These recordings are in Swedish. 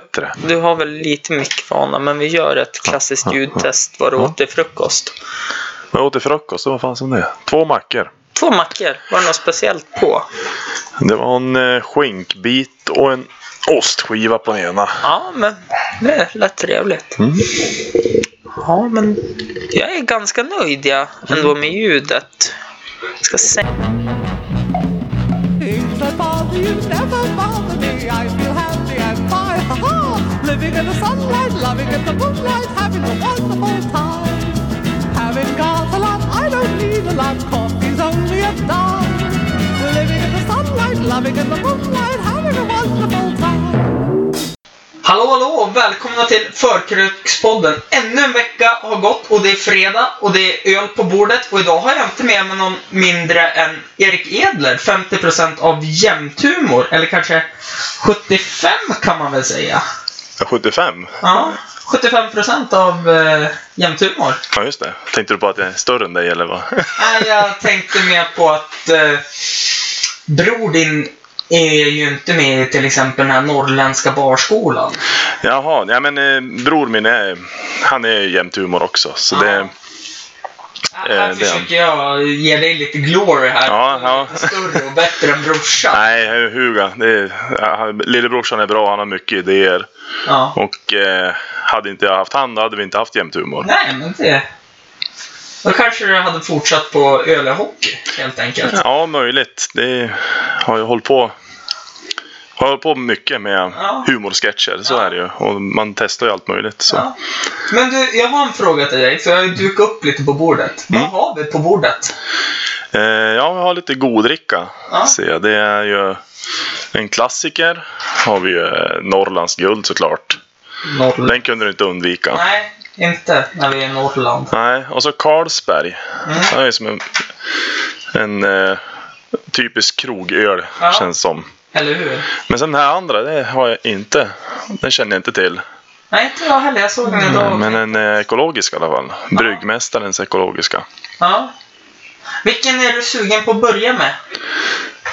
bättre. Du har väl lite mickvana, men vi gör ett klassiskt ljudtest vad du Ja. åt till frukost. Vad åt till frukost? Vad fan som det? Två mackor. Två mackor. Var det något speciellt på? Det var en eh, skinkbit och en ostskiva på den ena. Ja, men det lät trevligt. Mm. Ja, men jag är ganska nöjd jag ändå med ljudet. Jag ska se. Things that bother you never bother Ha! Living in the sunlight, loving in the moonlight, having a wonderful time. Having got a lot, I don't need a lot. Coffee's only a dime. Living in the sunlight, loving in the moonlight, Hallå, hallå och välkomna till Förkrökspodden. Ännu en vecka har gått och det är fredag och det är öl på bordet. Och idag har jag inte med mig någon mindre än Erik Edler, 50% av jämthumor. Eller kanske 75 kan man väl säga. Ja, 75? Ja, 75% av eh, jämthumor. Ja, just det. Tänkte du på att jag är större än dig eller vad? Nej, jag tänkte mer på att eh, bror din är ju inte med i till exempel den här norrländska barskolan. Jaha, ja men eh, bror min är, han är jämthumor också. Så Ja. det, Här Eh, det- försöker jag ge dig lite glory här. Ja, ja. Större och bättre än brorsan. nej, Huga. Det är, ja, lillebrorsan är bra, han har mycket idéer. Ja. Och eh, hade inte jag haft han, då hade vi inte haft jämthumor. Nej, men det... Då kanske du hade fortsatt på ölehockey, helt enkelt. Ja, möjligt. Det har jag hållit på har hållit på mycket med Ja. humorsketcher, så Ja. är det ju. Och man testar ju allt möjligt. Så. Ja. Men du, jag har en fråga till dig, för jag har ju dukat upp lite på bordet. Mm. Vad har vi på bordet? Eh, ja, vi har lite godricka. Ja. Det är ju en klassiker. Har vi ju eh, Norrlands guld såklart. Norrland. Den kunde du inte undvika. Nej, inte när vi är i Norrland. Nej, och så Carlsberg. Mm. Det är som en, en eh, typisk krogöl, Ja. känns som. Eller hur? Men sen den här andra, det har jag inte. Den känner jag inte till. Nej, inte jag heller. Jag såg den idag. Men en eh, ekologisk i alla fall. Bryggmästarens ekologiska. Ja. Vilken är du sugen på att börja med?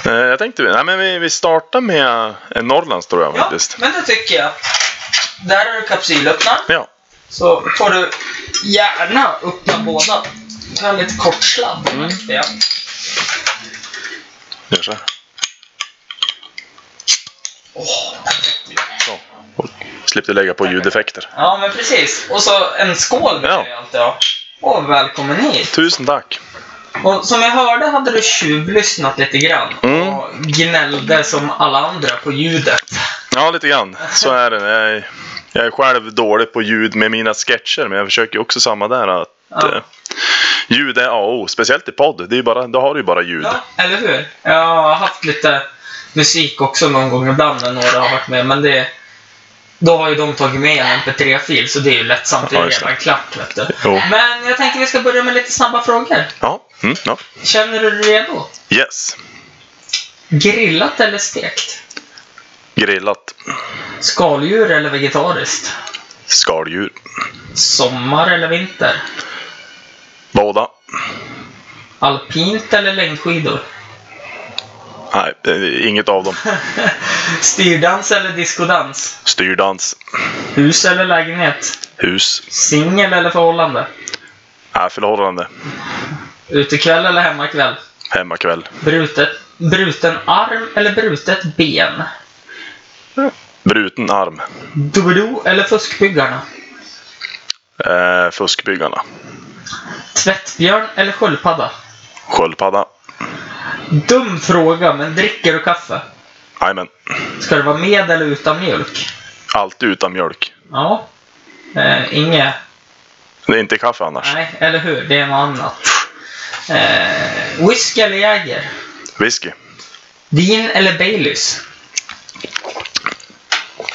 Eh, jag tänkte, nej men vi, vi startar med en Norrlands tror jag Ja, faktiskt. men det tycker jag. Där har du kapsylöppnaren. Ja. Så får du gärna öppna båda. Jag har lite kort sladd. Mm. Ja. Gör så. Åh. Så. Och slipper lägga på ljudeffekter. Ja, men precis. Och så en skål vill Ja. jag alltid ha. Och välkommen hit. Tusen tack. Och som jag hörde hade du tjuvlyssnat lite grann. Mm. Och gnällde som alla andra på ljudet. Ja, lite grann. Så är det. Jag jag är själv dålig på ljud med mina sketcher, men jag försöker också samma där. Att, Ja. eh, ljud är A och O. Speciellt i podd. Det är bara, då har du ju bara ljud. Ja, eller hur? Jag har haft lite musik också någon gång ibland när några har varit med. Men det... Då har ju de tagit med en MP3-fil, så det är ju lättsamt. Det är redan klart, vet du. Jo. Men jag tänkte vi ska börja med lite snabba frågor. Ja. Mm, ja. Känner du dig redo? Yes. Grillat eller stekt? Grillat. Skaldjur eller vegetariskt? Skaldjur. Sommar eller vinter? Båda. Alpint eller längdskidor? Nej, inget av dem. Styrdans eller diskodans? Styrdans. Hus eller lägenhet? Hus. Singel eller förhållande? Nej, förhållande. Utekväll eller hemmakväll? Hemmakväll. Brutet, bruten arm eller brutet ben? Bruten arm. Doobidoo eller fuskbyggarna? Eh, fuskbyggarna. Tvättbjörn eller sköldpadda? Sköldpadda. Dum fråga, men dricker du kaffe? Jajamän. Ska det vara med eller utan mjölk? Allt utan mjölk. Ja. Eh, inget Det är inte kaffe annars. Nej, eller hur? Det är något annat. Eh, whisky eller Jäger? Whisky. Vin eller Baileys?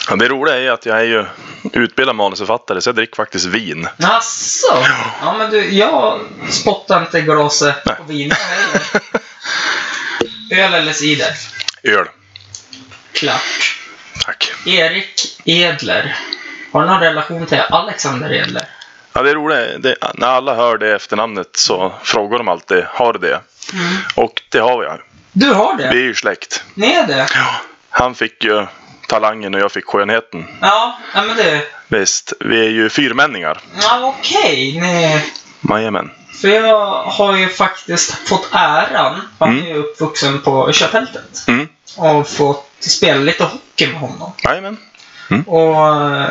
Ja, det roliga är att jag är ju utbildad manusförfattare så jag dricker faktiskt vin. Asså? Ja, men du, jag spottar inte glaset Nej. på vin. Öl eller cider? Öl. Klart. Tack. Erik Edler. Har du någon relation till Alexander Edler? Ja, det är roligt. Det, när alla hör det efternamnet så frågar de alltid, har du det? Och det har jag. Du har Vi det? är ju släkt. Ni är det? Han fick ju talangen och jag fick skönheten. Ja, ja men det... Visst, vi är ju fyrmänningar. Ja, okej. ni- Jajamän. För jag har ju faktiskt fått äran, han Mm. är uppvuxen på Köpfältet, Mm. och fått spela lite hockey med honom. Jajamän. Och eh,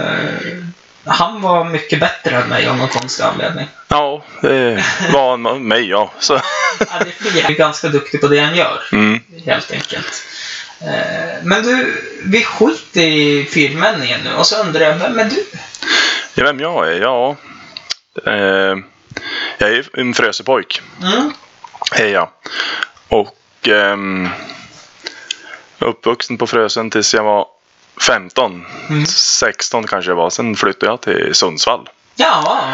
han var mycket bättre än mig av någon konstig anledning. Ja, det var han med mig ja. Så. Ja, det är är ganska duktig på det han gör, Mm. helt enkelt. Eh, Men du, vi skiter i fyrmänningen nu och så undrar jag, vem är du? Ja, vem jag är? Ja. Eh, jag är en Frösepojk. Mm. är jag. Och ehm, uppvuxen på Frösön tills jag var 15. Mm. 16 kanske jag var. Sen flyttade jag till Sundsvall. Ja,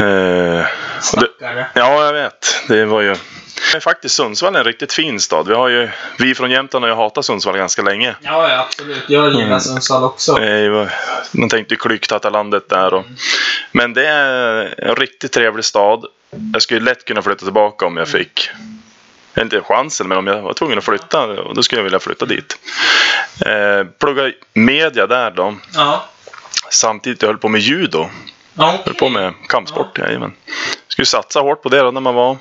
Eh, det, ja, jag vet. Det var ju... Men faktiskt Sundsvall är en riktigt fin stad. Vi, har ju, vi från Jämtland har ju hatat Sundsvall ganska länge. Ja, ja, absolut. Jag gillar Mm. Sundsvall också. Är ju- Man tänkte ju Klycktattalandet där. Och, men det är en riktigt trevlig stad. Jag skulle lätt kunna flytta tillbaka om jag fick inte chansen, men om jag var tvungen att flytta, då skulle jag vilja flytta dit. Eh, plugga media där då. Ja. Samtidigt jag höll på med judo. Ja, Höll på med kampsport, jajamän. Skulle satsa hårt på det då när man var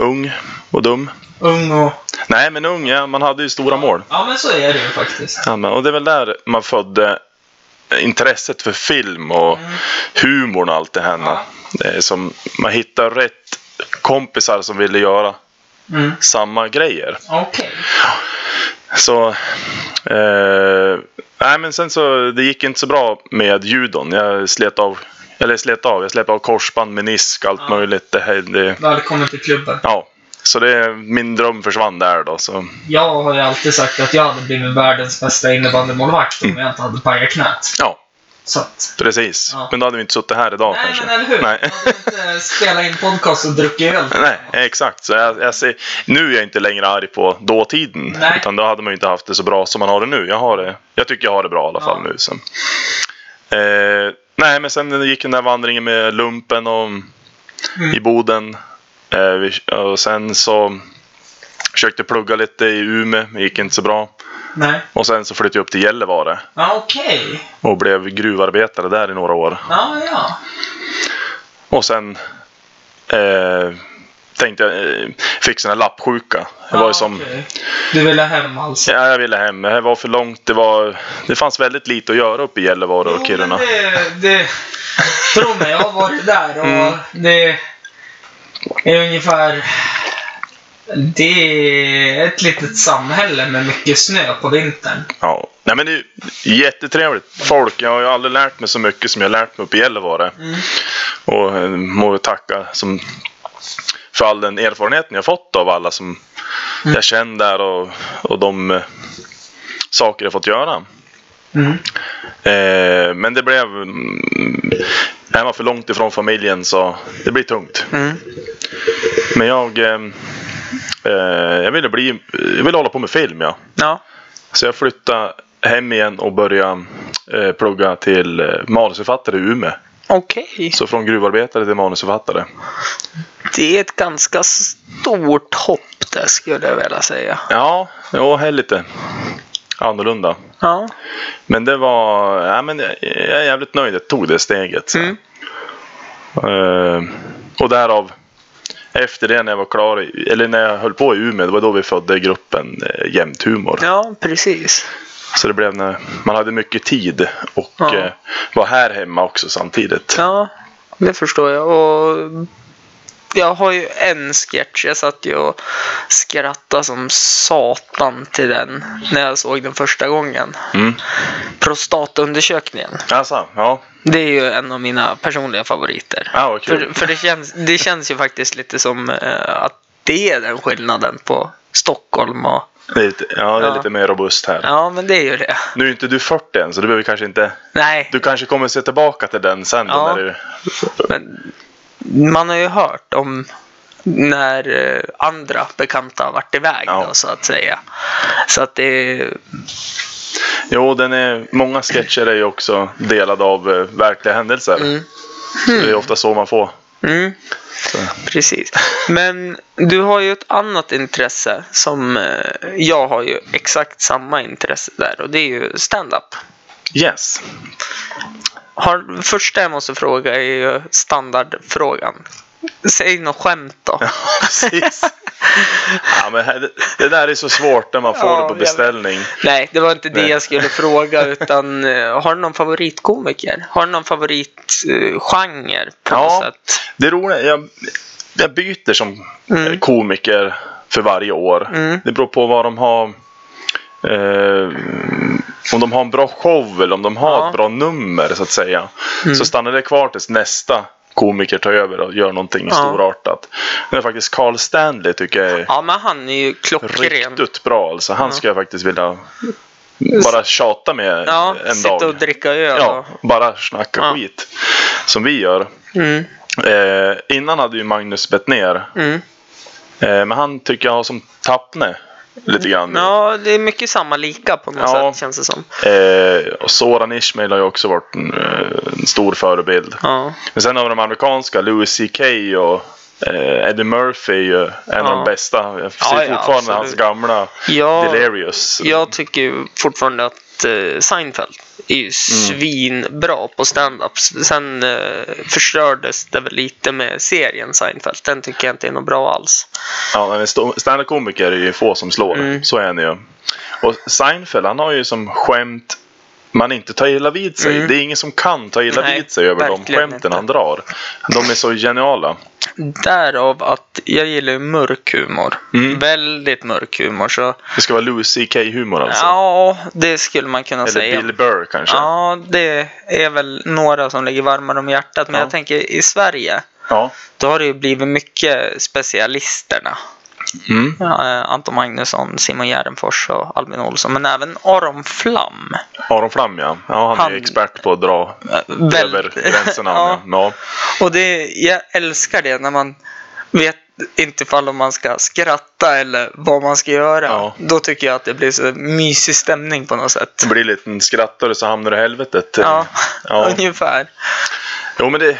ung och dum. Ung och... Nej, men ung, ja, man hade ju stora mål. Ja, men så är det ju faktiskt. Ja, men, och det är väl där man födde intresset för film och humorn och allt det här. Ja. Det är som, man hittar rätt kompisar som ville göra Mm. samma grejer. Okej. Så, eh, nej men sen så, det gick inte så bra med judon. Jag slet av, eller slet av, jag slet av korsband, menisk, allt Ja. möjligt. Det, här- det, Välkommen till klubben. ja, så det, min dröm försvann där då. Så, Jag har ju alltid sagt att jag hade blivit världens bästa innebandymålvakt om jag inte hade pajat knät. ja, Så att... precis. Ja. Men då hade vi inte suttit här idag Nej, kanske. men eller hur? Nej. Jag hade inte spelat in podcast och druckit öl. Nej, exakt. Så jag, jag ser, nu är jag inte längre arg på dåtiden. Nej. Utan då hade man ju inte haft det så bra som man har det nu. Jag, har det, jag tycker jag har det bra i alla fall Ja. nu. Så. Eh, nej, men sen gick den där vandringen med lumpen och, Mm. i Boden. Eh, och sen så försökte plugga lite i Umeå, men gick inte så bra. Nej. Och sen så flyttade jag upp till Gällivare Ja, okej. och blev gruvarbetare där i några år. Ja, ja. Och sen eh, tänkte jag, fick sån här lappsjuka. Det var ju som, okej. Du ville hem alltså? ja, jag ville hem. Det var för långt. Det, var, det fanns väldigt lite att göra uppe i Gällivare och Jo, Kiruna. men det, det... Tro mig, jag har varit där och Mm. det är ungefär... Det är ett litet samhälle med mycket snö på vintern. Ja. Nej, men det är jättetrevligt folk. Jag har ju aldrig lärt mig så mycket som jag lärt mig uppe i Gällivare. Mm. Och eh, må tacka som, för all den erfarenheten jag fått av alla som Mm. jag känner där och, och de eh, saker jag fått göra. Mm. Eh, men det blev... mm, Är man för långt ifrån familjen så det blir tungt. Mm. Men jag... Eh, eh, jag ville bli... Jag ville hålla på med film ja. Ja. Så jag flyttade hem igen och började eh, plugga till eh, manusförfattare i Umeå. Okej. Så från gruvarbetare till manusförfattare. Det är ett ganska stort hopp där skulle jag vilja säga. Ja, jo, här är lite annorlunda. Ja. Men det var... Ja, men jag är jävligt nöjd att jag tog det steget. Mm. Eh, och därav, efter det när jag var klar, eller när jag höll på i Umeå, det var då vi födde gruppen eh, Jämt Humor. Ja, precis. Så det blev när man hade mycket tid och Ja. eh, var här hemma också samtidigt. Ja, det förstår jag. Och jag har ju en sketch. Jag satt ju och skrattade som satan till den när jag såg den första gången. Mm. Prostatundersökningen. Alltså, ja. Det är ju en av mina personliga favoriter. Vad kul. För, för det, känns, det känns ju faktiskt lite som eh, att det är den skillnaden på Stockholm och... Det lite, ja, det är Ja. lite mer robust här. Ja, men det är ju det. Nu är inte du 40 än, så du behöver kanske inte... Nej, Du kanske kommer se tillbaka till den sen då Ja. när du... men man har ju hört om när eh, andra bekanta har varit iväg Ja. då, så att säga. Så att det... Jo, den är... Många sketcher är ju också delade av eh, verkliga händelser. Mm. Det är ofta så man får Mm, Så. precis. Men du har ju ett annat intresse som eh, jag har ju exakt samma intresse där och det är ju stand-up. Yes. Har, första jag måste fråga är ju standardfrågan. Säg något skämt då. Precis. Ja, men det, det där är så svårt när man får Ja, det på beställning. Nej, det var inte det Nej. jag skulle fråga utan eh, har du någon favoritkomiker? Har du någon favoritgenre på Ja. något sätt? Det roliga, jag, jag byter som Mm. eh, komiker för varje år. Mm. Det beror på vad de har. Eh, om de har en bra show eller om de har Ja. ett bra nummer så att säga. Mm. Så stannar det kvar tills nästa komiker tar över och gör någonting Ja. storartat. Det är faktiskt Carl Stanley tycker jag är Ja, men han är ju klockren. riktigt bra. Alltså. Han Ja. skulle jag faktiskt vilja bara tjata med Ja, en sitta dag. och dricka öl. Ja, bara snacka Ja. skit. Som vi gör. Mm, Eh, innan hade ju Magnus Bettner. mm. Eh, men han tycker jag har som Tappne. Lite grann. Ja, det är mycket samma lika på något Ja. sätt känns det som. Eh, och Soran Ismail har ju också varit en, eh, en stor förebild. Ja, Men sen har vi de amerikanska, Louis CK och eh, Eddie Murphy är ju en Ja. av de bästa. Jag ser Ja, ja, fortfarande hans absolut. gamla Ja. Delirious. jag tycker fortfarande att eh, Seinfeld är Mm. ju svinbra på stand-up. Sen eh, förstördes det väl lite med serien Seinfeld. Den tycker jag inte är något bra alls. Ja, men sto- stand-up-komiker är ju få som slår. Mm. Så är han ju. Och Seinfeld, han har ju som skämt man inte tar illa vid sig. Mm. Det är ingen som kan ta illa Nej, vid sig över de skämten inte. han drar. De är så geniala. Därav att jag gillar mörk humor. Mm. Väldigt mörk humor. Så Det ska vara Louis CK-humor alltså. ja, det skulle man kunna Eller säga. Bill Burr kanske. Ja, det är väl några som ligger varmare om hjärtat. Men Ja. jag tänker i Sverige, Ja. då har det ju blivit mycket specialisterna. Mm. Eh, Anton Magnusson, Simon Gärdenfors och Albin Olsson. Men även Aron Flam. Aron Flam ja. ja han, är Han- ju expert på att dra Eh, väl- över gränserna. ja. ja. Ja. Och det, jag älskar det när man vet inte ifall om man ska skratta eller vad man ska göra. Ja. Då tycker jag att det blir så mysig stämning på något sätt. Det blir lite en skrattare så hamnar du i helvetet. Ja, Ja. ungefär. Jo men det,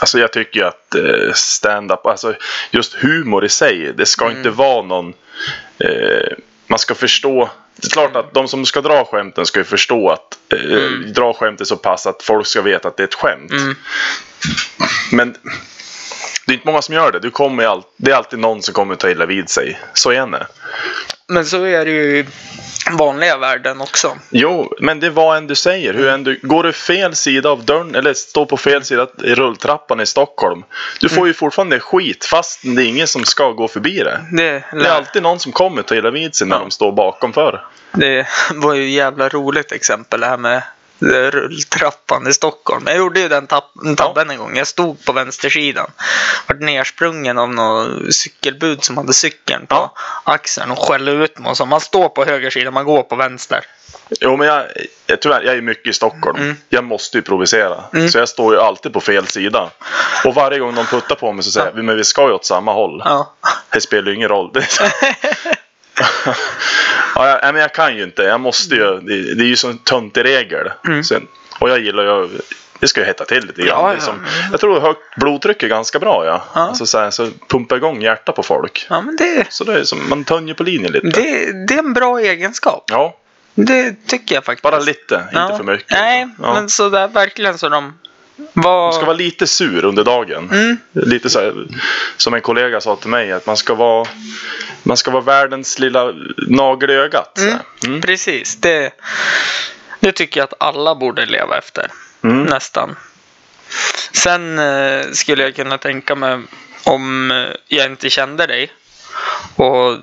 alltså jag tycker ju att eh, stand-up, alltså just humor i sig, det ska Mm. inte vara någon, eh, man ska förstå, det är klart att de som ska dra skämten ska ju förstå att eh, dra skämtet så pass att folk ska veta att det är ett skämt. Mm. Men det är inte många som gör det. Du kommer all, det är alltid någon som kommer ta illa vid sig. Så är det. Men så är det ju i vanliga världen också. Jo, men det var en du säger. Hur än du, går du fel sida av dörren eller står på fel sida i rulltrappan i Stockholm. Du får ju fortfarande skit fast det är ingen som ska gå förbi det. Det, Det är alltid någon som kommer ta illa vid sig när Ja. de står bakom för. det var ju jävla roligt exempel det här med rulltrappan i Stockholm. Jag gjorde ju den tab- tabben en gång. Jag stod på vänstersidan. Vart nersprungen av någon cykelbud som hade cykeln på Ja. axeln och skällde ut mig. man står på höger sida, man går på vänster. Jo, men jag, jag, tyvärr, jag är mycket i Stockholm. Mm. Jag måste ju provocera. Mm. Så jag står ju alltid på fel sida. Och varje gång de puttar på mig så säger jag, men vi ska ju åt samma håll. Ja. Det spelar ju ingen roll. Så- ja, jag, men jag kan ju inte. Jag måste ju. Det, det är ju så en töntig regel. Mm. Sen, och jag gillar ju. Det ska ju hetta till lite grann. Ja, är ja. som, jag tror högt blodtryck är ganska bra. Ja. Ja. Alltså, så, här, så pumpa igång hjärtat på folk. ja, men det, Så det är som, man tänjer på linjen lite. det, det är en bra egenskap. Ja, Det tycker jag faktiskt. bara lite. Ja. Inte för mycket. Nej, Ja. men sådär verkligen så de var... Man ska vara lite sur under dagen. Mm. Lite så här, som en kollega sa till mig, att man ska vara, man ska vara världens lilla nagel i ögat. Mm. Mm. Precis, det, det tycker jag att alla borde leva efter. Mm. Nästan. Sen eh, skulle jag kunna tänka mig om eh, jag inte kände dig och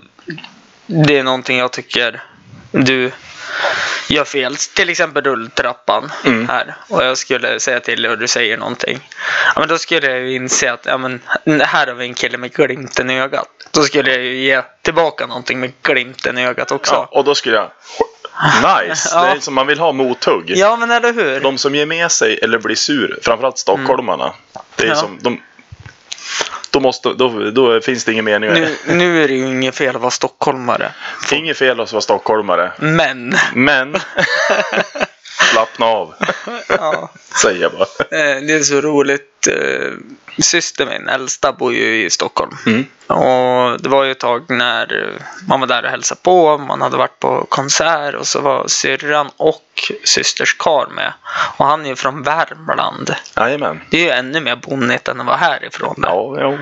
det är någonting jag tycker du gör fel. Till exempel rulltrappan Mm. här. Och jag skulle säga till dig och du säger någonting. Ja, men då skulle jag ju inse att ja, men, här har vi en kille med glimten i ögat. Då skulle jag ju ge tillbaka någonting med glimten i ögat också. Ja, och då skulle jag... Nice! Ja. Det är som man vill ha mothugg. Ja, men eller hur? De som ger med sig eller blir sur, framförallt stockholmarna. Det är Ja. som, de, då, måste, då, då finns det ingen mening med Nu, nu är det ju inget fel att vara stockholmare. det. Inget fel att vara stockholmare. Men, Men Slappna av, Ja. säger jag bara. Eh, Det är så roligt. eh, Syster min, äldsta, bor ju i Stockholm. Mm. Och det var ju ett tag när man var där och hälsade på. Man hade varit på konsert och så var syrran och systers kar med. Och han är ju från Värmland. Jajamän. Det är ju ännu mer bonnigt än att vara härifrån. Där. Ja, ja.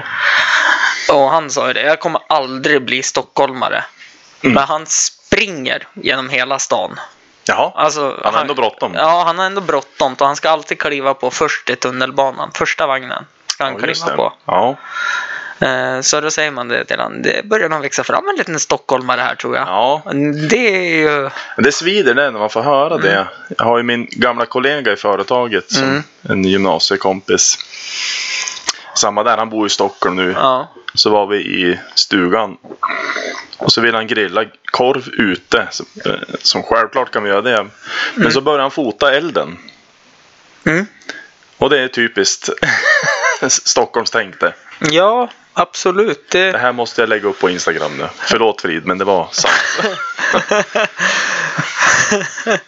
Och han sa ju det, jag kommer aldrig bli stockholmare. Mm. Men han springer genom hela stan. Jaha. Alltså, Han har ändå bråttom. Ja, han har ändå bråttom. Och han ska alltid kliva på först i tunnelbanan. Första vagnen ska han Ja, kliva på. Ja. Eh, Så då säger man det till honom. Det börjar nog växa fram en liten stockholmare här tror jag. ja. Det är ju... Det svider det när man får höra det. Jag har ju min gamla kollega i företaget som Mm. en gymnasiekompis. Samma där, han bor i Stockholm nu. Ja. Så var vi i stugan. Och så ville han grilla korv ute. Som, eh, som självklart kan vi göra det. Men så började han fota elden. Mm. Och det är typiskt Stockholmstänk det. Ja, absolut. Det Det... här måste jag lägga upp på Instagram nu. Förlåt Frid, men det var sant.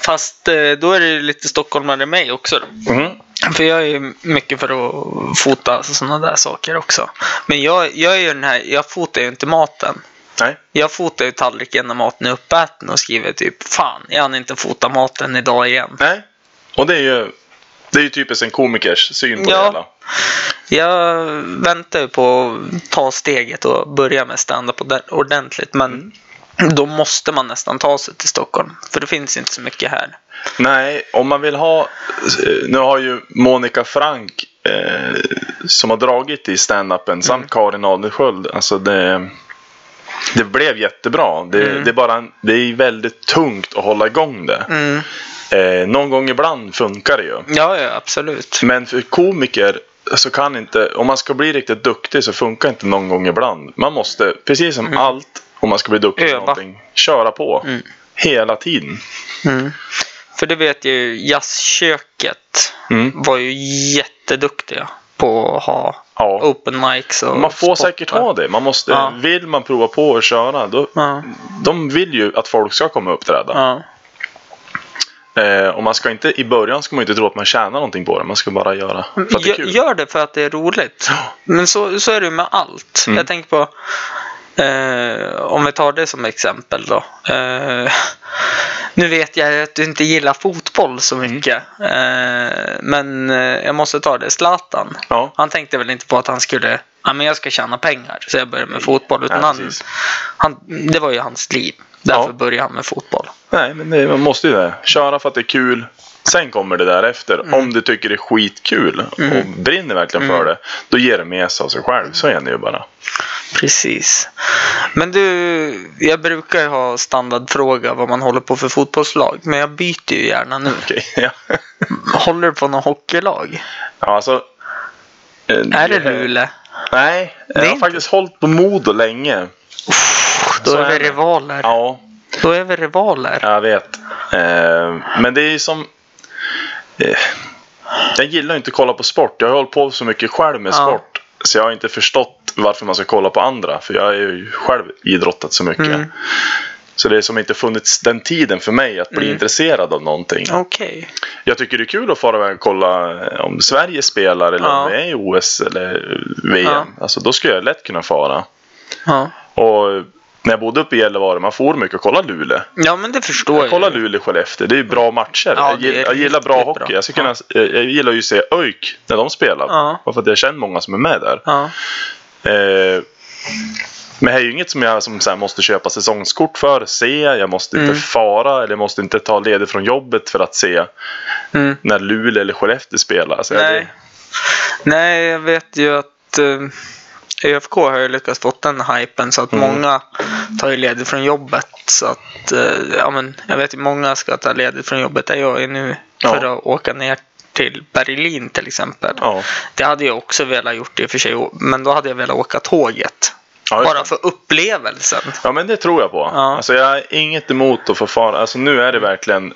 Fast eh, då är det lite stockholmare mig också. Då. Mm. För jag är ju mycket för att fota sådana där saker också. Men jag, jag är ju den här, jag fotar ju inte maten. Nej. Jag fotar ju tallriken när maten är uppäten och skriver typ Fan, jag hann inte fota maten idag igen. Nej. Och det är ju, det är ju typiskt en komikers syn på Ja. det hela. Jag väntar ju på att ta steget och börja med stand-up orde- ordentligt. Men då måste man nästan ta sig till Stockholm. För det finns inte så mycket här. Nej, om man vill ha... Nu har ju Monica Frank eh, som har dragit i stand-upen samt Karin Adelsköld. Alltså det, det blev jättebra. Det, Mm. det, är bara det är väldigt tungt att hålla igång det. Mm. Eh, någon gång ibland funkar det ju. Ja, ja, absolut. Men för komiker så kan inte, om man ska bli riktigt duktig så funkar inte någon gång ibland. Man måste, precis som allt, om man ska bli duktig på någonting, köra på. Mm. Hela tiden. Mm. För det vet ju, jazzköket Mm. var ju jätteduktiga på att ha Ja. open mics och Man får spottar. säkert ha det. Man måste, Ja. Vill man prova på att köra, då, Ja. de vill ju att folk ska komma och uppträda. Ja. Eh, och man ska inte, I början ska man inte tro att man tjänar någonting på det. Man ska bara göra för att det är Gör, kul. gör det för att det är roligt. Men så, så är det ju med allt. Mm. Jag tänker på, eh, om vi tar det som exempel då. Eh, nu vet jag att du inte gillar fotboll så Mm. mycket. Eh, men eh, jag måste ta det. Zlatan. Ja. Han tänkte väl inte på att han skulle, ja men jag ska tjäna pengar. Så jag började med fotboll. Utan Ja, han, han, det var ju hans liv. Därför Ja. började han med fotboll. Nej, men det, man måste ju det. Köra för att det är kul. Sen kommer det där efter. Mm. Om du tycker det är skitkul och brinner verkligen Mm. för det. Då ger det med sig av sig själv. Så är det ju bara. Precis. Men du, jag brukar ju ha standardfråga vad man håller på för fotbollslag. Men jag byter ju gärna nu. Okej, ja. Håller du på något hockeylag? ja, alltså. eh, Är det Luleå? Nej, jag är har inte- faktiskt hållit på Modo länge. Då Så är vi det. rivaler. Ja, Då är vi rivaler. jag vet. Eh, men det är ju som... Eh, jag gillar inte att kolla på sport. Jag har hållit på så mycket själv med Ja. sport. Så jag har inte förstått varför man ska kolla på andra. För jag har ju själv idrottat så mycket. Mm. Så det är som inte funnits den tiden för mig att bli Mm. intresserad av någonting. Okej. Jag tycker det är kul att fara iväg och kolla eh, om Sverige spelar eller Ja. om det är i OS eller VM. Ja. Alltså då skulle jag lätt kunna fara. Ja. Och när jag bodde uppe i Gällivare, man får mycket att kolla Luleå. ja, men det förstår Jag ju. Luleå-Skellefteå, det är ju bra matcher. Ja, jag, det gillar, jag gillar bra hockey. bra. Jag, ska kunna, eh, jag gillar ju att se ÖIK när de spelar. Ja. För att jag känner många som är med där. Ja. Eh, men det är ju inget som jag som här måste köpa säsongskort för, se. Jag måste inte Mm. fara eller jag måste inte ta ledigt från jobbet för att se Mm. när Luleå eller Skellefteå spelar. Så jag- Nej. Nej, jag vet ju att uh, ÖFK har ju lyckats fått den hypen så att Mm. många tar ju ledigt från jobbet. Så att, eh, ja men jag vet ju många ska ta ledigt från jobbet där jag är nu för Ja. att åka ner till Berlin till exempel. Ja. Det hade jag också velat gjort i och för sig, men då hade jag velat åka tåget. Ja, Bara för upplevelsen. ja, men det tror jag på. Ja. Alltså, jag har inget emot att få fara. Alltså, nu är det verkligen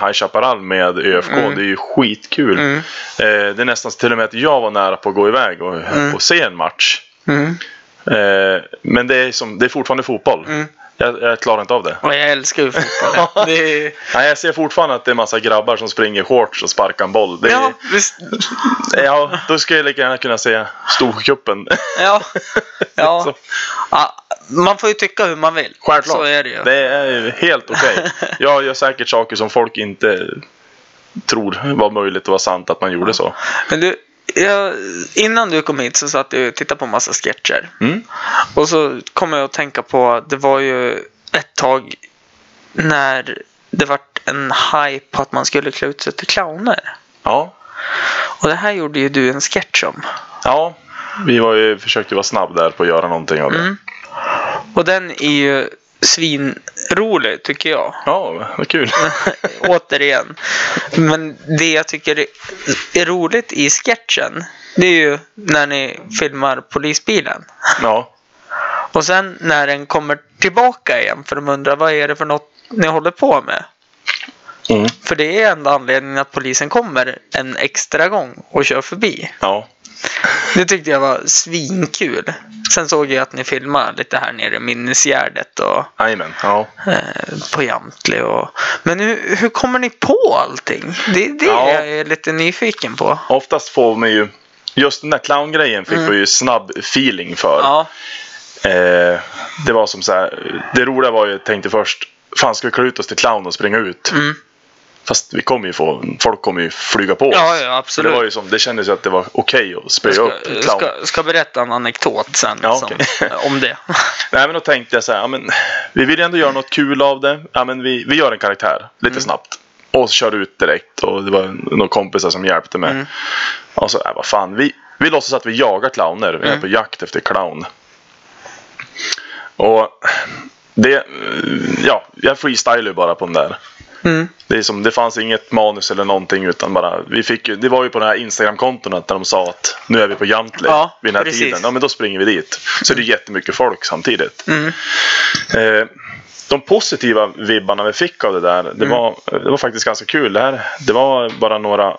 High Chaparral med ÖFK. Mm. Det är ju skitkul. Mm. Eh, det är nästan till och med att jag var nära på att gå iväg och, Mm. och se en match. Mm. Eh, men det är, som, det är fortfarande fotboll. Jag, jag klarar inte av det. Jag älskar ju fotboll. är... Nej, jag ser fortfarande att det är massa grabbar som springer shorts och sparkar en boll. Är, Ja, ja. visst. då skulle jag lika gärna kunna se Storcupen. Ja. ja. Så. ja. Man får ju tycka hur man vill. Självklart. Så är det ju. Det är ju helt okej. Jag gör säkert saker som folk inte tror var möjligt och var sant att man gjorde så. Men du, jag, innan du kom hit så satt jag och tittade på massa sketcher. Mm. Och så kom jag att tänka på, det var ju ett tag när det vart en hype på att man skulle klä ut sig till clowner. Ja. Och det här gjorde ju du en sketch om. ja, vi var ju, försökte vara snabb där på att göra någonting av det. Mm. Och den är ju svinrolig tycker jag. Ja, vad kul. Återigen. Men det jag tycker är- roligt i sketchen, det är ju när ni filmar polisbilen. Ja, Och sen när den kommer tillbaka igen för de undrar vad är det för något ni håller på med? mm. För det är enda anledningen att polisen kommer en extra gång och kör förbi. ja. Det tyckte jag var svinkul. Sen såg jag att ni filmade lite här nere i Minnesgärdet och Jajamän. Ja. eh, på Jamtli. Och... Men hur, hur kommer ni på allting? Det är det Ja. jag är lite nyfiken på. Oftast får man ju, just den där clowngrejen fick vi ju snabb feeling för. Ja, Eh, det var som så här, det roliga var ju, jag tänkte först, fan ska vi klä ut oss till clown och springa ut? Mm. Fast vi kommer ju få, folk kommer ju flyga på oss. ja, ja absolut. det, var ju som, det kändes ju att det var okej att springa jag upp ska, clown. ska, ska berätta en anekdot sen Ja, som, okej. om det. Nej men då tänkte jag så här, ja, men, vi vill ju ändå göra något kul av det. Ja, men vi, vi gör en karaktär lite Mm. snabbt. Och så kör ut direkt och det var några kompisar som hjälpte mig. Mm. Och så, äh, vad fan, vi, vi låtsas att vi jagar clowner. Vi är Mm. på jakt efter clown. Och det, ja, jag freestylar ju bara på den där. Mm. Det, är som, det fanns inget manus eller någonting utan bara, vi fick det var ju på det här Instagram-konton där de sa att nu är vi på Jamtli Ja, vid den här precis. tiden. Ja men då springer vi dit. Så det är jättemycket folk samtidigt. Mm. Eh, de positiva vibbarna vi fick av det där, det, Mm. var, det var faktiskt ganska kul. Det, här, det var bara några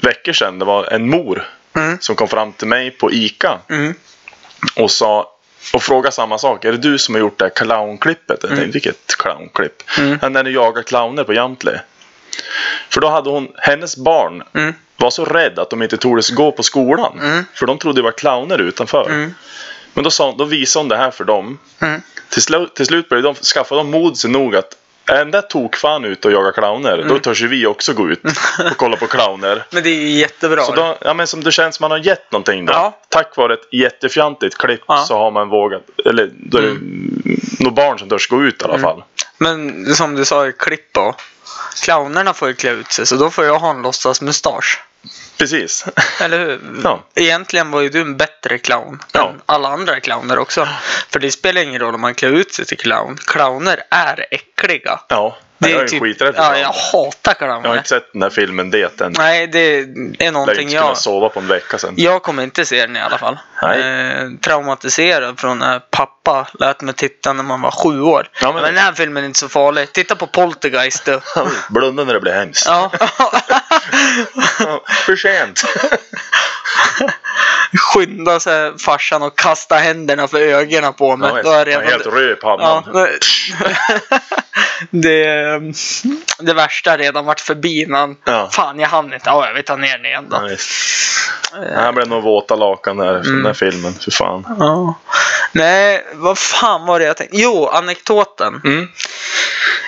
veckor sedan. Det var en mor Mm. som kom fram till mig på ICA Mm. och sa och frågade samma sak. Är det du som har gjort det här clownklippet? Jag tänkte, Mm. vilket clownklipp? Mm. När du jagar clowner på Jamtli. För då hade hon, hennes barn Mm. var så rädd att de inte tordes gå på skolan. Mm. För de trodde det var clowner utanför. Mm. Men då, sa, då visade hon det här för dem. Mm. Till, slu, till slut började de, skaffade de mod sig nog att där tokfan ute och jagar clowner, Mm. då törs ju vi också gå ut och kolla på clowner. Men det är ju jättebra. Så då, ja, men som det känns man har gett någonting då. Ja. Tack vare ett jättefjantigt klipp Ja. så har man vågat, eller då är det några barn som törs gå ut i alla fall. Men som du sa i klipp då. Clownerna får ju klä ut sig så då får jag ha en låtsasmustasch. Precis. Eller hur? Ja. Egentligen var ju du en bättre clown Ja. än alla andra clowner också. För det spelar ingen roll om man klär ut sig till clown. Clowner är äckliga. Ja, Det jag är ju skiträdd för Ja, jag hatar clowner. Jag har inte sett den här filmen Det än. Nej, det är Jag någonting kunna jag... sova på en vecka sen. Jag kommer inte se den i alla fall. Nej. Eh, traumatiserad från när pappa lät mig titta när man var sju år. Ja, men... men- den här filmen är inte så farlig. Titta på Poltergeist du. Blunda när det blir hemskt. ja. För sent. Skynda sig farsan och kasta händerna för ögonen på mig. Ja, Då är jag redan... helt röd i Ja, pannan. det, det, det värsta redan varit förbi innan. Ja. Fan, jag hann inte. Ja, jag vill ta ner den igen då. Ja. Det här blev nog våta lakan där, efter den där filmen. För fan. Ja. Nej, vad fan var det jag tänkte? Jo, anekdoten. Mm.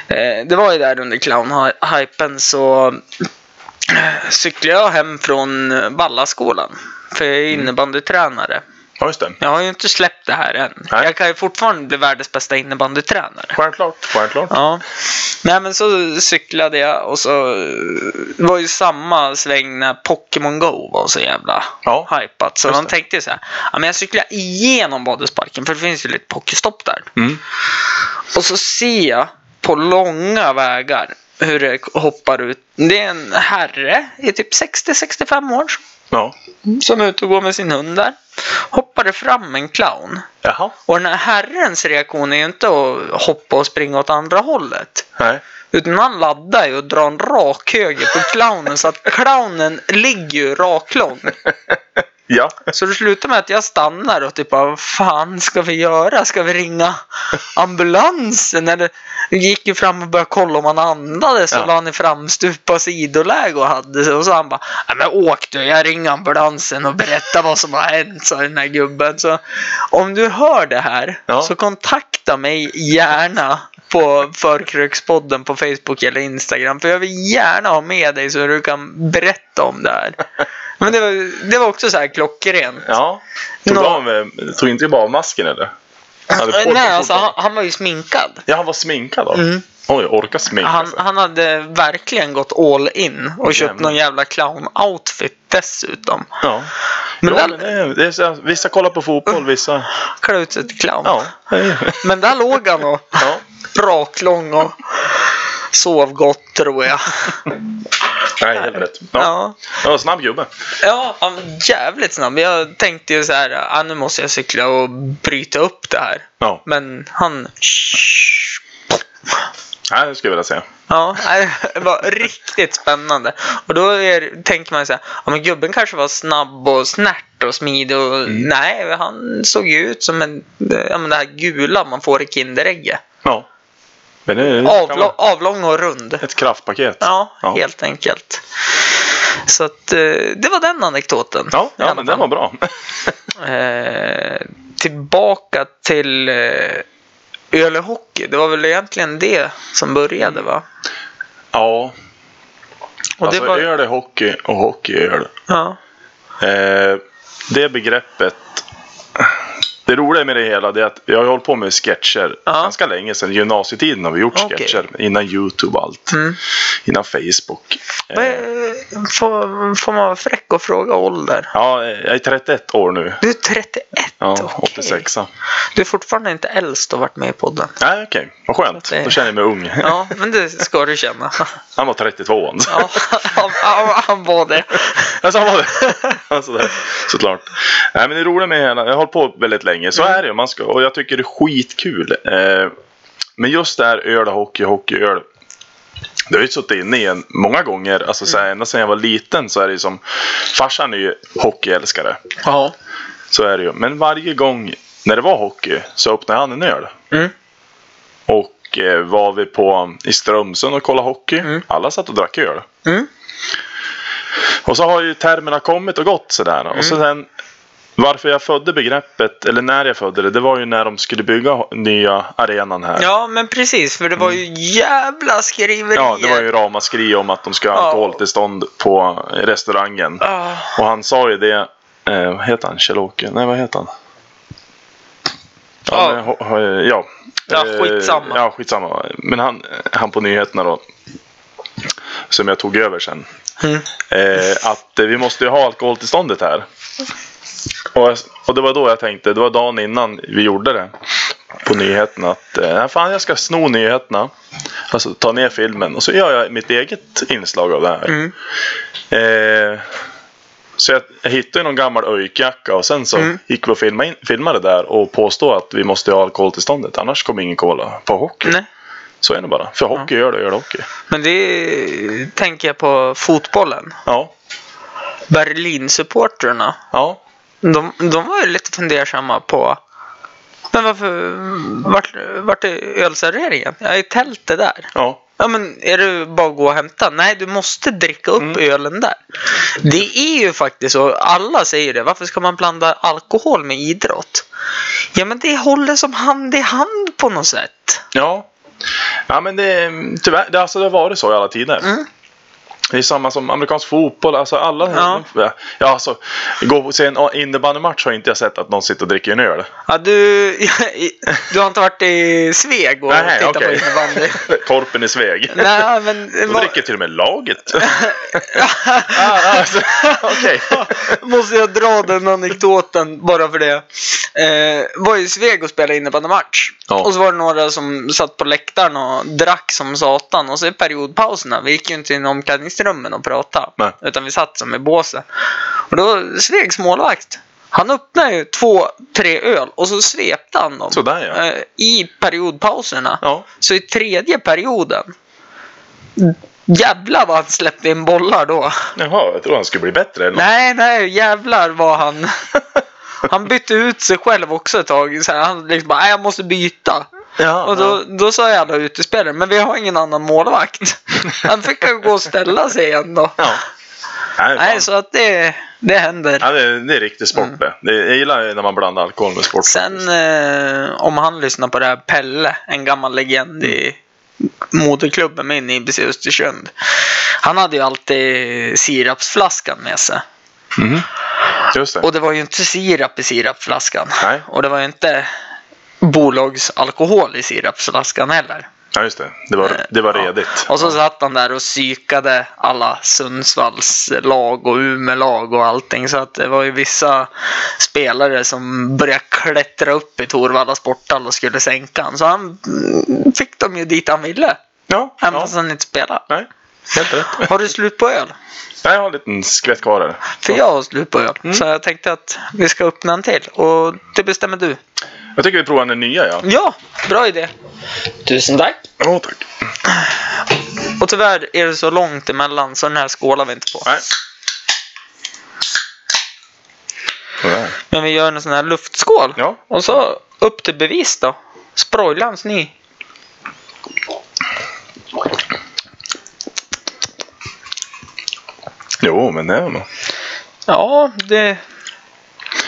Eh, det var ju där under clown-hypen så eh, cyklade jag hem från Vallaskolan. För jag är innebandytränare. Ja, just det. Jag har ju inte släppt det här än. Nej. Jag kan ju fortfarande bli världens bästa innebandytränare. Självklart. Självklart. Ja. Nej men så cyklade jag och så det var ju samma sväng när Pokémon Go var så jävla Ja. hypat. Så Just de det. tänkte så här, ja men jag cyklar igenom badhusparken för det finns ju lite pokéstopp där. Mm. Och så ser jag på långa vägar hur det hoppar ut. Det är en herre i typ 60-65 år Ja. som är ute och går med sin hund där. Hoppar det fram en clown. Jaha. Och den här herrens reaktion är ju inte att hoppa och springa åt andra hållet. Nej. Utan han laddar ju och drar en rak höger på clownen så att clownen ligger ju raklång. Ja. Så det slutade med att jag stannar och typ vad fan ska vi göra? Ska vi ringa ambulansen? Eller gick ju fram och började kolla om han andades och Ja. la han i framstupa sidoläge och hade sig. Och så han bara, "Nej, men åk du, jag ringer ambulansen och berättar vad som har hänt, sa den här gubben. Så om du hör det här Ja. så kontakta mig gärna på Förkrökspodden på Facebook eller Instagram. För jag vill gärna ha med dig så du kan berätta om det här. Men det var, det var också så här klockrent. Ja. Tog, Nå- av, eh, tog inte bara av masken eller? Han på- Nej, alltså han, han var ju sminkad. Ja, han var sminkad då? Mm. Oj, orka sminka Han, sig. han hade verkligen gått all in och köpt Jävlar. någon jävla clown-outfit dessutom. Ja. Men Men där- det, det är vissa kollar på fotboll, vissa... Klä ut sig till clown. Ja. Men där låg han och ja. raklång och sov gott tror jag. Nej, helt rätt. Ja. Ja. Snabb gubbe. Ja, jävligt snabb. Jag tänkte ju så här, ah, nu måste jag cykla och bryta upp det här. Ja, Men han... Nej, det skulle jag vilja säga. Ja, det var riktigt spännande. Och då är, tänker man så här, ja men gubben kanske var snabb och snärt och smidig och Mm. nej, han såg ju ut som en, ja men det här gula man får i Kinderägget. Det, det kan Avlång, och rund. ett kraftpaket. Ja, Ja. helt enkelt. Så att eh, det var den anekdoten. Ja, ja men den var bra. Eh, tillbaka till eh, öl och hockey. Det var väl egentligen det som började va? Ja. Och alltså det var, öl är hockey och hockey är öl. ja. Eh, det begreppet. Det roliga med det hela det är att jag har hållit på med sketcher Ja. ganska länge sedan gymnasietiden har vi gjort Okej. sketcher. Innan Youtube och allt. Mm. Innan Facebook. Får, får man vara fräck och fråga ålder? ja, jag är 31 år nu. Du är 31. Ja, okej. 86. Du är fortfarande inte äldst och varit med i podden. Nej, okej. Vad skönt. Det- Då känner jag mig ung. Ja, men det ska du känna. Han var 32 han. Ja, han, han, han var det. Alltså, han var det. alltså. Såklart. Nej, men det roliga med hela, jag har hållit på väldigt länge. Så är det. Man ska, och jag tycker det är skitkul. Eh, men just det här öl och hockey, hockey, öl. Det har ju suttit inne i många gånger. Alltså, så här, ända sedan jag var liten så är det ju som... Farsan är ju hockeyälskare. Ja. Så är det ju. Men varje gång när det var hockey så öppnade han en öl. Mm. Och eh, var vi på i Strömsund och kollade hockey. Mm. Alla satt och drack öl. Mm. Och så har ju termerna kommit och gått sådär. Och så sen, varför jag födde begreppet, eller när jag födde det, det var ju när de skulle bygga nya arenan här. ja, men precis. För det var ju jävla skriverier. Ja, det var ju ramaskri om att de ska ha Ja. alkoholtillstånd på restaurangen. Ah, Och han sa ju det, eh, vad heter han, Kjell-Åke? Nej, vad heter han? Ja. men, ho- ja. Ja, Eh, skitsamma. Ja, skitsamma. Men han, han på nyheterna då. Som jag tog över sen. Mm. Eh, att eh, vi måste ju ha alkoholtillståndet här. Och, och det var då jag tänkte, det var dagen innan vi gjorde det. På nyheterna att, eh, fan jag ska sno nyheterna. Alltså ta ner filmen och så gör jag mitt eget inslag av det här. Mm. Eh, så jag, jag hittade någon gammal öjkjacka och sen så Mm. gick vi och filmade, in, filmade där och påstod att vi måste ha alkoholtillståndet. Annars kommer ingen kolla på hockey. Nej. Så är det bara. För hockey gör det, gör det hockey. Men det tänker jag på fotbollen. Ja. Berlin-supportrarna. Ja. De, de var ju lite fundersamma på men varför vart, vart är ölserveringen? Ja, i tältet där. Ja. Ja men är det bara att gå och hämta? Nej, du måste dricka upp Mm. ölen där. Det är ju faktiskt så. Alla säger det. Varför ska man blanda alkohol med idrott? Ja men det håller som hand i hand på något sätt. Ja. Ja men det, tyvärr, det, alltså, det har varit så i alla tider. Mm. Det är samma som amerikansk fotboll. Alltså alla. Ja. Ja, alltså, gå och se en innebandymatch har inte jag sett att någon sitter och dricker en öl. Ja, du, du har inte varit i Sveg och Nej, tittat okej. på innebandy? Korpen i Sveg. Nej, men... De vad- dricker till och med laget. ah, alltså, Okej. Måste jag dra den anekdoten bara för det. Eh, var i Sveg och spelade innebandymatch. Ja. Och så var det några som satt på läktaren och drack som satan. Och så i periodpauserna, vi gick ju inte in i omklädningsrummen och pratade. Nej. Utan vi satt som i båset. Och då Svegs målvakt. Han öppnade ju två, tre öl och så svepte han dem. Sådär, ja. eh, I periodpauserna. Ja. Så i tredje perioden. Jävlar vad han släppte in bollar då. Jaha, jag tror han skulle bli bättre. Eller? Nej, nej, jävlar vad han... Han bytte ut sig själv också ett tag. Så här, han liksom bara, "Nej, jag måste byta. Ja, Och då, då sa jag alla utespelare, men vi har ingen annan målvakt. Han fick ju gå och ställa sig igen då. ja. Nej, Nej, så att det, det händer. Ja, det, är- det är riktig sport det. det. Jag gillar när man blandar alkohol med sport. Sen eh, om han lyssnar på det här, Pelle, en gammal legend i moderklubben min i IBC Östersund. Han hade ju alltid sirapsflaskan med sig. Just det. Och det var ju inte sirap i sirapsflaskan. Nej. Och det var ju inte bolagsalkohol i sirapsflaskan heller. Ja, just det. Det var, det var Ja. redigt. Och så satt han där och psykade alla Sundsvalls lag och Umeå-lag och allting. Så att det var ju vissa spelare som började klättra upp i Torvalla sporthall och skulle sänka han. Så han mm, fick dem ju dit han ville. Ja, Även ja. fast han inte spelade. Nej, helt rätt. Har du slut på öl? Nej, jag har en liten skvätt kvar här. För jag har slut på öl. Så jag tänkte att vi ska öppna en till. Och det bestämmer du. Jag tycker vi provar den nya, ja. Ja, bra idé. Tusen tack. Åh, tack. Och tyvärr är det så långt emellan så den här skålar vi inte på. Nej. Sådär. Men vi gör en sån här luftskål. Ja. Och så upp till bevis då. Sproilans ny. Jo, men det är nog. Ja, det...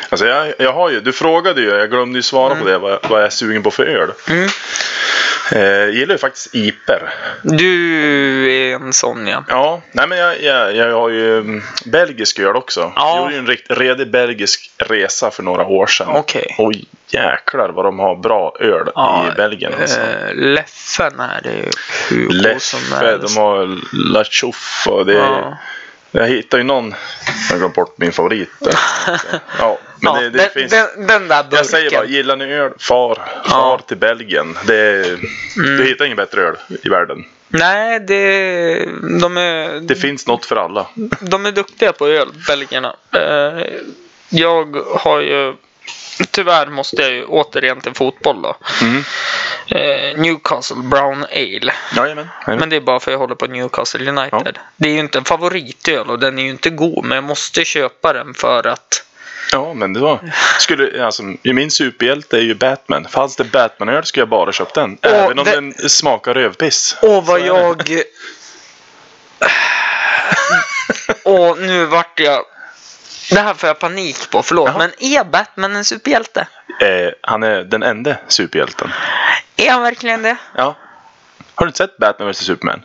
Alltså jag, jag har ju, du frågade ju, jag glömde ju svara på det, vad, vad jag är sugen på för öl. Mm. Eh, jag gillar ju faktiskt iper. Du är en sån ja. Ja, nej men jag, jag, jag har ju mm, belgisk öl också. Ja. Jag gjorde ju en rikt, redig belgisk resa för några år sedan. Okej. Och jäklar vad de har bra öl i Belgien alltså. eh, Leffen är ju hur god som Leffe, helst. de har La Chouffe och det är, Ja. Jag hittade ju någon, jag glömt bort min favorit där. Ja, men ja, det, det den, finns. den, den där burken. Jag säger bara, gillar ni öl, far, far till Belgien. Det Mm. Du hittar ingen bättre öl i världen. Nej, det, de, är, Det finns något för alla. de är duktiga på öl, belgierna. Eh, jag har ju... Tyvärr måste jag ju återigen till fotboll då. Mm. Eh, Newcastle Brown Ale. Jajamän. Men det är bara för att jag håller på Newcastle United. Det är ju inte en favoritöl och den är ju inte god. Men jag måste köpa den för att... Ja, men det var... Skulle, alltså, min superhjälte är ju Batman. Fanns det Batman-öl skulle jag bara köpt den. Och Även om det- den smakar rövpiss. Åh, vad jag... Och nu vart jag... Det här får jag panik på, förlåt. Jaha. Men är Batman en superhjälte? Eh, han är den enda superhjälten. Är han verkligen det? Ja. Har du inte sett Batman vs Superman?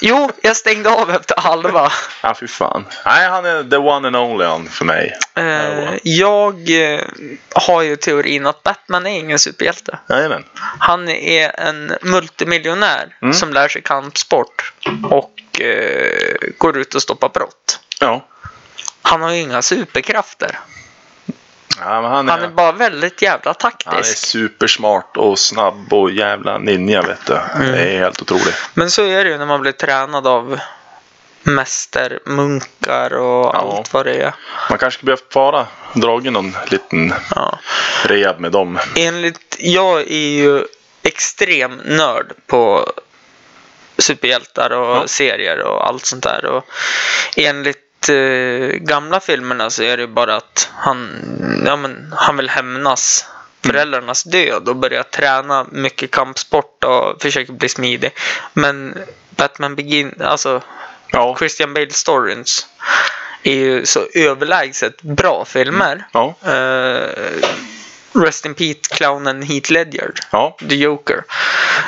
Jo, jag stängde av efter halva. Ja, fy fan. Nej, han är the one and only han för mig. Eh, jag eh, har ju teorin att Batman är ingen superhjälte. Jajamän. Han är en multimiljonär Mm. som lär sig kampsport och eh, går ut och stoppar brott. Ja. Han har ju inga superkrafter. ja han, är, Han är bara väldigt jävla han är taktisk. supersmart och snabb och jävla ninja vet du. Mm. Det är helt otroligt. Men så är det ju när man blir tränad av mästermunkar och Ja. allt vad det är. Man kanske skulle behöva fara dragit någon liten Ja. rehab med dem. Enligt, jag är ju extrem nörd på superhjältar och Ja. serier och allt sånt där. Och enligt gamla filmerna så är det bara att han, ja, men, han vill hämnas föräldrarnas död och börja träna mycket kampsport och försöker bli smidig. Men Batman Begin, alltså Ja. Christian Bale Stories är ju så överlägset bra filmer. Ja. Eh, Rest in Peace clownen Heath Ledger. Ja. The Joker.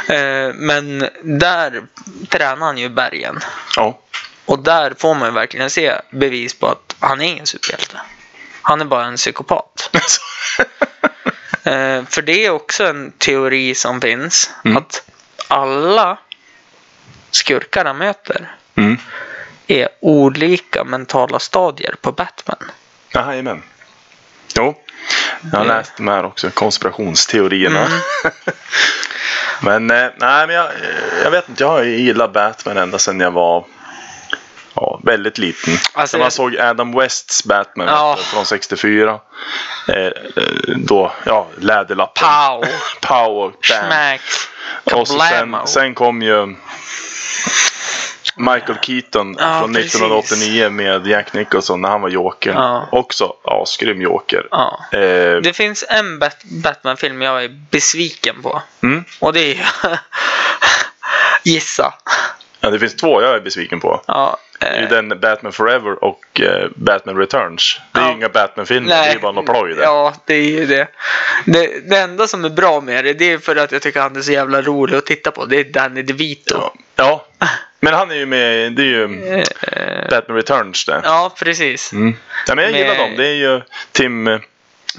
Eh, men där tränar han ju bergen. Ja. Och där får man verkligen se bevis på att han är ingen superhjälte. Han är bara en psykopat. Eh, för det är också en teori som finns. Mm. Att alla skurkar han möter Mm. är olika mentala stadier på Batman. Jajamän. Jo. Jag har Det- läst de här också, konspirationsteorierna. Mm. men eh, nej, men jag, jag vet inte, jag har gillat Batman ända sedan jag var ja, väldigt liten. Alltså, man jag- såg Adam Wests Batman Ja. från 64. Eh, eh, då, ja, läderlappen. Pow! Pow och bam. Smack! Och så sen, sen kom ju Michael Keaton Ja, från precis. 1989 med Jack Nicholson när han var Joker. Ja. Också asgrym Joker. Ja. Eh, Det finns en Bat- Batman-film jag är besviken på. mm. Och det är Gissa. ja, det finns två jag är besviken på. Ja, Det är ju den Batman Forever och eh, Batman Returns. Det är Ja. ju inga Batman-filmer, det är ju bara några ploj det. Ja, det är ju det. det. Det enda som är bra med det, det är för att jag tycker han är så jävla rolig att titta på. Det är Danny DeVito. Ja. ja. Men han är ju med, det är ju Eh, Batman Returns det. ja, precis. Mm. Ja, men jag gillar Med- dem. Det är ju Tim, eh,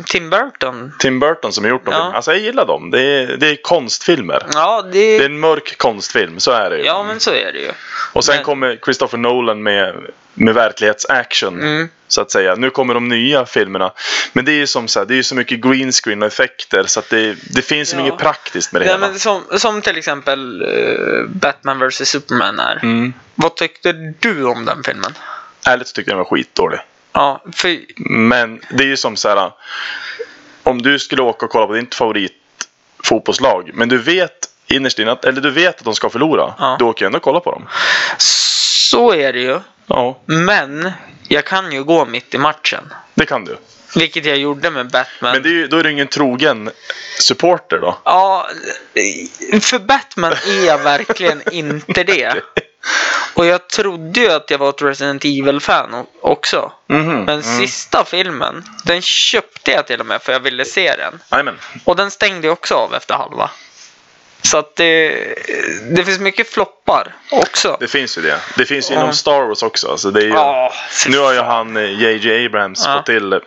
Tim Burton. Tim Burton som har gjort dem. Ja. Alltså jag gillar dem. Det är, det är konstfilmer. Ja, det... Det är en mörk konstfilm, så är det ju. Ja, men så är det ju. Och sen men- kommer Christopher Nolan med, med verklighetsaction. Mm. Så att säga. Nu kommer de nya filmerna. Men det är ju som så här, det är så mycket green screen och effekter så att det, det finns ju Ja. inget praktiskt med det Ja, hela. men som, som till exempel eh, Batman vs Superman är. Mm. Vad tyckte du om den filmen? Ärligt så tycker jag den var skitdålig. Ja, för... Men det är ju som så här. Om du skulle åka och kolla på ditt favoritfotbollslag. Men du vet innerst inne att, eller du vet att de ska förlora. Ja. Du åker ändå och kolla på dem. Så är det ju. Ja, Men jag kan ju gå mitt i matchen. det kan du. Vilket jag gjorde med Batman. Men det är ju, då är du ingen trogen supporter då. Ja, för Batman är jag verkligen inte det. Och jag trodde ju att jag var ett Resident Evil-fan också. Mhm, Men mm. sista filmen, den köpte jag till och med för jag ville se den. Jajamän. Och den stängde jag också av efter halva. Så att det, det finns mycket floppar också. Det finns ju det. Det finns ju Ja. inom Star Wars också. Alltså det är ju, Ja, nu har ju han eh, J.J. Abrams Ja. fått till...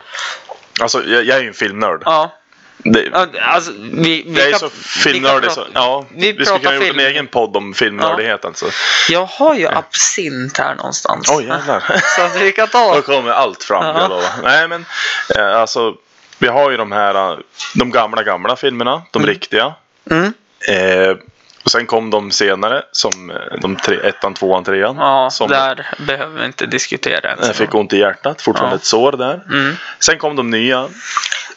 Alltså jag, jag är ju en filmnörd. Ja, Det, ja, alltså vi, vi jag är så filmnördig så... Ja, vi vi, skulle kunna gjort film. en egen podd om filmnördighet alltså. Jag har ju absint här någonstans. Oj jävlar. Så vi kan ta... Då kommer allt fram, Ja. jag lovar. Nej men, eh, alltså. Vi har ju de här, eh, de gamla, gamla filmerna. De riktiga. Mm. Eh, och sen kom de senare, som eh, de tre, ettan, tvåan, trean. Ja, som där behöver vi inte diskutera ens. jag fick ont i hjärtat, fortfarande Ja. ett sår där. Mm. Sen kom de nya.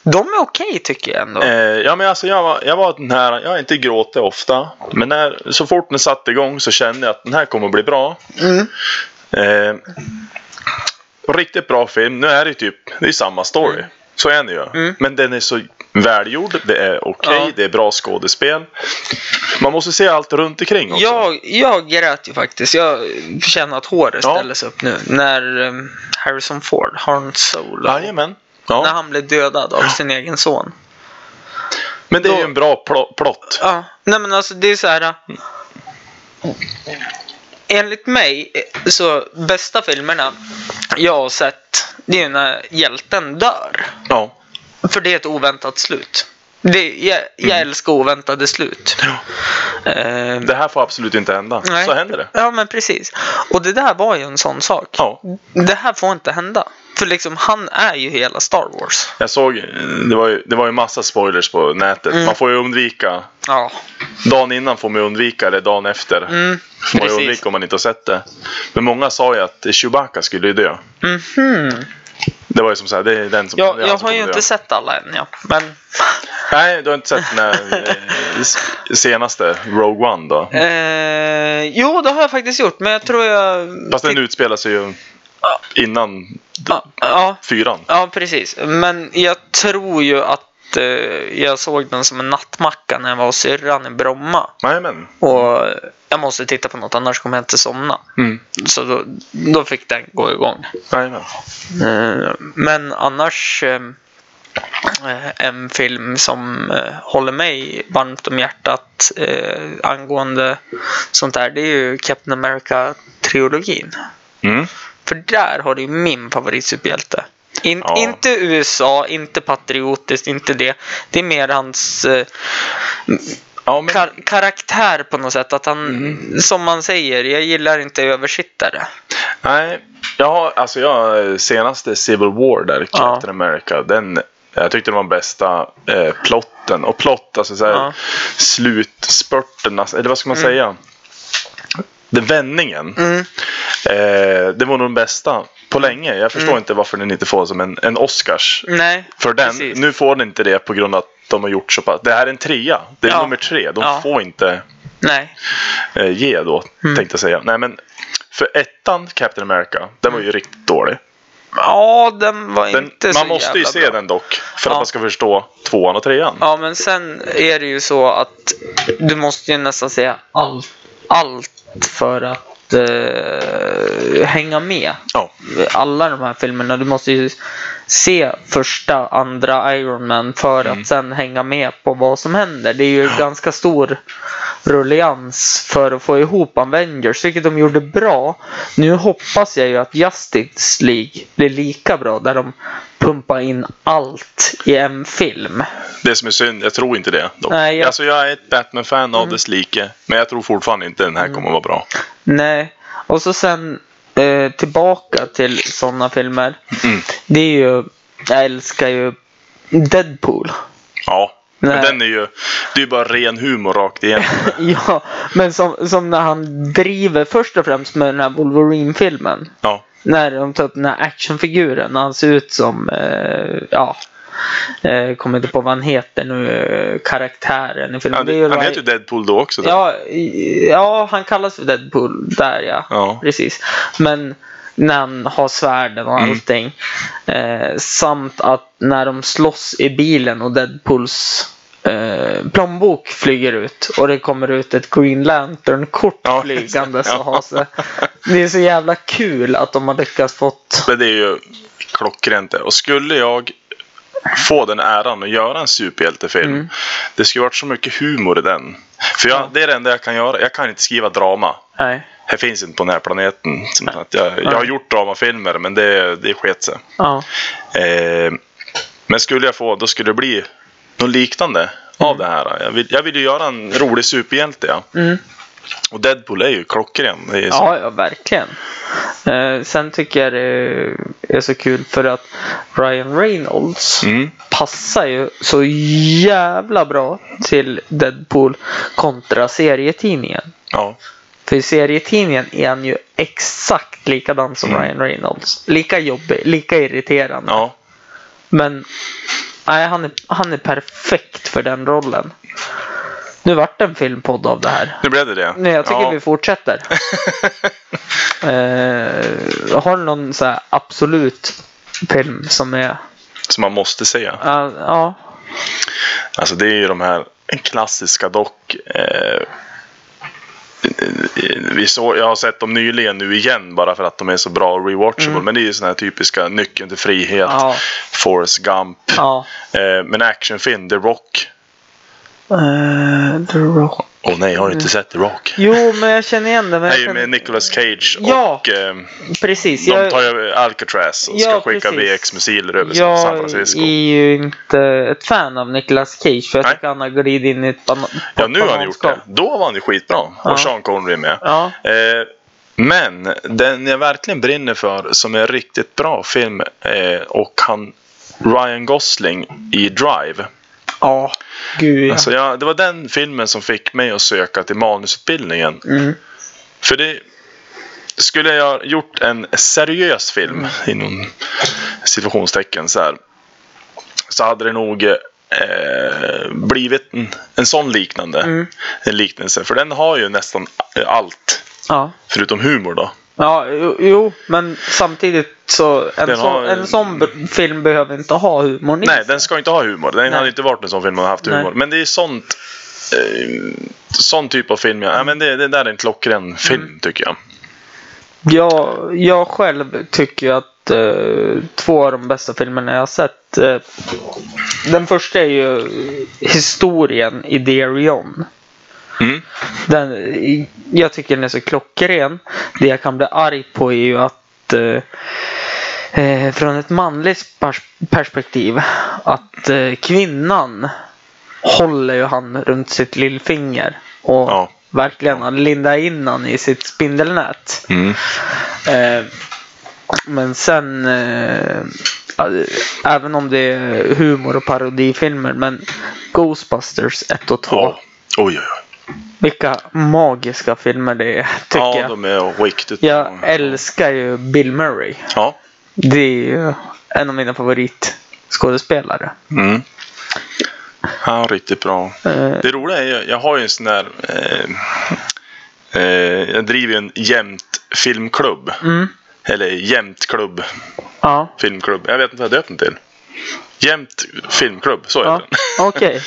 De är okej tycker jag ändå. Eh, ja men alltså jag var, jag var den här, jag har inte gråtit ofta. Men när, så fort den satte igång så kände jag att den här kommer att bli bra. Mm. Eh, riktigt bra film. Nu är det typ, det är samma story. Så är det ju. Mm. Men den är så välgjord. Det är okej. Ja. Det är bra skådespel. Man måste se allt runt omkring också. Jag, jag grät ju faktiskt. Jag känner att håret Ja. ställer sig upp nu. När um, Harrison Ford, Han Solo, Jajamän. när Ja. han blev dödad av sin egen son. Men det är Då- ju en bra pl- plott. Ja, nej men alltså det är så här. äh, Enligt mig eh, så bästa filmerna jag har sett det är när hjälten dör. Ja. För det är ett oväntat slut. Det, jag, jag Mm. älskar oväntade slut. Eh, Det här får absolut inte hända. Nej. Så händer det. Ja, men precis. Och det där var ju en sån sak. Ja. Det här får inte hända. För liksom, han är ju hela Star Wars. Jag såg, det var ju, det var ju massa spoilers på nätet. Mm. Man får ju undvika. Ja. Dagen innan får man undvika eller dagen efter. Mm, får man undvika om man inte har sett det. Men många sa ju att Chewbacca skulle ju dö. Mhm. Det var ju som så här, det är den som Jag, jag har ju inte sett alla än, ja. Men... Nej, du har inte sett den här eh, senaste Rogue One då? Eh, jo, det har jag faktiskt gjort. Men jag tror jag... Fast den utspelar sig ju innan ja, fyran. ja, precis. Men jag tror ju att jag såg den som en nattmacka när jag var hos syrran i Bromma. Jajamän. Och jag måste titta på något, annars kommer jag inte somna. Mm. Så då, då fick den gå igång. Jajamän. Eh, Men annars eh, eh, en film som eh, håller mig varmt om hjärtat eh, angående sånt där, det är ju Captain America-trilogin. Mm. För där har du min favoritsuperhjälte. In, Ja. Inte USA, inte patriotiskt, inte det. Det är mer hans eh, Ja, men, kar- karaktär på något sätt. Att han, som man säger, jag gillar inte översittare. nej. Jag har, alltså jag, senaste Civil War där. Captain America, den, jag tyckte det var den bästa eh, plotten. Och plott, alltså så här, Ja. slutspurten, alltså, eller vad ska man säga? Den vändningen. Mm. Eh, det var nog den bästa på länge. Jag förstår inte varför den inte får som en, en Oscars Nej, för den. precis. Nu får den inte det på grund av att de har gjort så pass. Det här är en trea. Det är Ja. nummer tre. De Ja. får inte Nej. eh, ge då, Mm. tänkte jag säga. Nej, men för ettan, Captain America, den var ju riktigt dålig. Ja, den var Den, inte så man måste ju jävla se bra. den dock, för Ja. att man ska förstå tvåan och trean. Ja, men sen är det ju så att du måste ju nästan säga allt, allt för att eh, hänga med. Ja. Alla de här filmerna. Du måste ju se första, andra Iron Man för Mm. att sen hänga med på vad som händer. Det är ju ganska stor rullians för att få ihop Avengers, vilket de gjorde bra. Nu hoppas jag ju att Justice League blir lika bra, där de pumpar in allt i en film. Det som är synd, jag tror inte det. Dock. Nej, jag- Alltså jag är ett Batman-fan av dess like, men jag tror fortfarande inte den här Mm. kommer att vara bra. Nej, och så sen eh, tillbaka till sådana filmer. Mm. Det är ju, jag älskar ju Deadpool. Ja, men Nej. den är ju, det är ju bara ren humor rakt igenom. Ja, men som, som när han driver först och främst med den här Wolverine-filmen. Ja, När de tar upp den här actionfiguren. När han ser ut som, eh, ja, eh, kommer inte på vad han heter nu, eh, karaktären i filmen. ju han heter ju Deadpool då också. då. Ja, ja, han kallas för Deadpool där ja. Ja. Precis. Men när han har svärden och Mm. allting. Eh, samt att när de slåss i bilen och Deadpools eh, plånbok flyger ut och det kommer ut ett Green Lantern-kort Ja. flygandes Ja. och har sig. Det är så jävla kul att de har lyckats fått... Men det är ju klockrent. Och skulle jag få den äran att göra en superhjältefilm. Mm. Det skulle varit så mycket humor i den. För jag, det är det enda jag kan göra. Jag kan inte skriva drama. Nej. Det finns inte på den här planeten. Jag, jag har gjort dramafilmer men det, det sket sig. Ja. Eh, men skulle jag få, då skulle det bli något liknande av det här. Jag vill, jag vill ju göra en rolig superhjälte. Ja. Mm. Och Deadpool är ju klockren. Är. Ja, ja, verkligen. Eh, sen tycker jag det är så kul för att Ryan Reynolds Mm. passar ju så jävla bra till Deadpool kontra serietidningen. Ja. För i serietidningen är han ju exakt likadan som Mm. Ryan Reynolds. Lika jobbig, lika irriterande. ja. Men nej, han, är, han är perfekt för den rollen. Nu vart det en filmpodd av det här. Nu blev det det. Nej, jag tycker ja. vi fortsätter. eh, har du någon så här absolut film som är... Som man måste se. Ja, ja. Alltså det är ju de här klassiska dock. Eh, vi så, jag har sett dem nyligen nu igen bara för att de är så bra och rewatchable. Men det är ju sådana här typiska Nyckeln till frihet, Mm. Ja. Forrest Gump. ja. Eh, men actionfilm, The Rock. Eh, The Rock. Åh nej, har du inte sett The Rock? Jo, men jag känner igen jag är ju känner... med Nicolas Cage Ja, och eh, Precis. de Jag, tar ju Alcatraz och ska Ja, skicka precis. VX-missiler över San jag Francisco. är ju inte ett fan av Nicolas Cage. För jag tycker han har glidit in i ett ban- Ja, nu har han gjort det. Då var han ju skitbra. Ja. Och Sean Connery med. Ja. Eh, men den jag verkligen brinner för som är en riktigt bra film eh, och han Ryan Gosling i Drive. Ja. Gud ja. Alltså jag, det var den filmen som fick mig att söka till manusutbildningen. Mm. För det skulle jag gjort en seriös film inom situationstecken så här. Så hade det nog eh, blivit en, en sån liknande Mm. en liknelse. För den har ju nästan allt Ja. förutom humor då. Ja, jo, jo, men samtidigt så en, sån, har- en sån b- film behöver inte ha humor Nej, sig. den ska inte ha humor. Den Nej. hade inte varit en sån film om den haft humor. Nej. Men det är sånt. Eh, sån typ av film. Ja, men det, det där är en klockren film Mm. tycker jag. Jag, jag själv tycker att eh, två av de bästa filmerna jag har sett. Eh, den första är ju historien i Darion. Mm. Den, jag tycker den är så klockren. Det jag kan bli arg på är ju att eh, eh, från ett manligt pers- perspektiv att eh, kvinnan håller ju han runt sitt lillfinger och Ja. verkligen har lindat in han i sitt spindelnät. Mm. Eh, men sen, eh, även om det är humor och parodifilmer, men Ghostbusters 1 och 2. Ja. Oj, oj, oj. Vilka magiska filmer det är, tycker Ja, jag. de är riktigt Jag älskar ju Bill Murray. Ja. Det är ju en av mina favoritskådespelare. Mm. Ja, riktigt bra. Eh, Det roliga är ju, jag har ju en sån där... Eh, eh, jag driver ju en jämt filmklubb. mm, Eller jämtklubb ja. filmklubb. Jag vet inte vad jag döpt den till. Jämt filmklubb, så heter ja. den. Okej.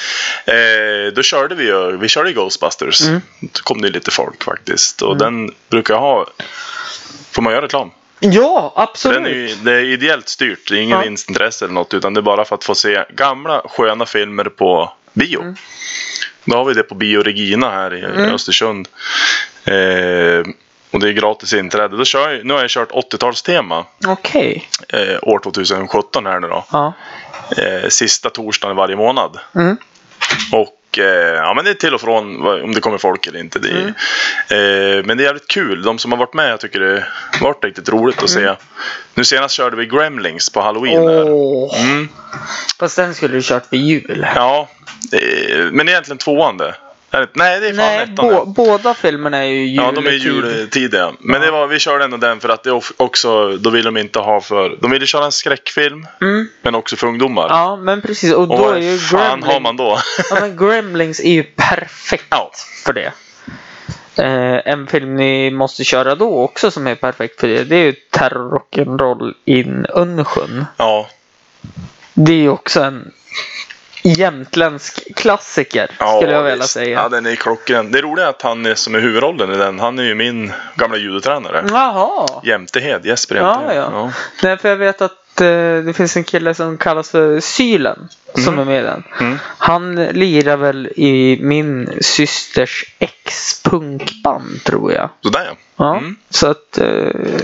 Eh, då körde vi ju, vi körde Ghostbusters. Mm. Då kom det lite folk faktiskt. Och den brukar ha, får man göra reklam? Ja, absolut. Är det är ideellt styrt, det är ingen Ja. vinstintresse eller något. Utan det är bara för att få se gamla sköna filmer på bio. Mm. Då har vi det på Bio Regina här i Mm. Östersund. Eh, och det är gratis inträde. Då kör jag, nu har jag kört 80-talstema Okej. eh, år 2017 här nu då. Ja. Eh, sista torsdagen varje månad. Mm. Och eh, ja, men det är till och från om det kommer folk eller inte. Det är, Mm. eh, men det är jävligt kul. De som har varit med jag tycker det har varit riktigt roligt att se. Nu senast körde vi Gremlings på Halloween. Här. Mm. Mm, Fast den skulle du kört vid jul. ja, eh, men egentligen tvåan det. Nej, det är fan Nej, ettan det. båda filmerna är ju Ja, de är juletid. juletidiga. Men det var, vi körde ändå den för att det också, då vill de inte ha för, de ville köra en skräckfilm. Mm. Men också för ungdomar. Ja, men precis. Och Och då är ju fan Gremlings... har man då? Ja, men Gremlings är ju perfekt Ja. för det. Eh, en film ni måste köra då också som är perfekt för det, det är ju Terror Rock'n'Roll in Önsjön. ja, Det är ju också en jämtländsk klassiker, Ja, skulle jag vilja säga. Ja, den är klockren. Det roliga är att han är som är huvudrollen i den, han är ju min gamla judotränare. Jaha. Jämtehed, Jesper Ja, Jämtehed. ja. Nej, för jag vet att det finns en kille som kallas för Sylen som är med i den. Mm. Han lirar väl i min systers ex-punkband tror jag. Sådär ja. Ja, Mm. så att... Eh,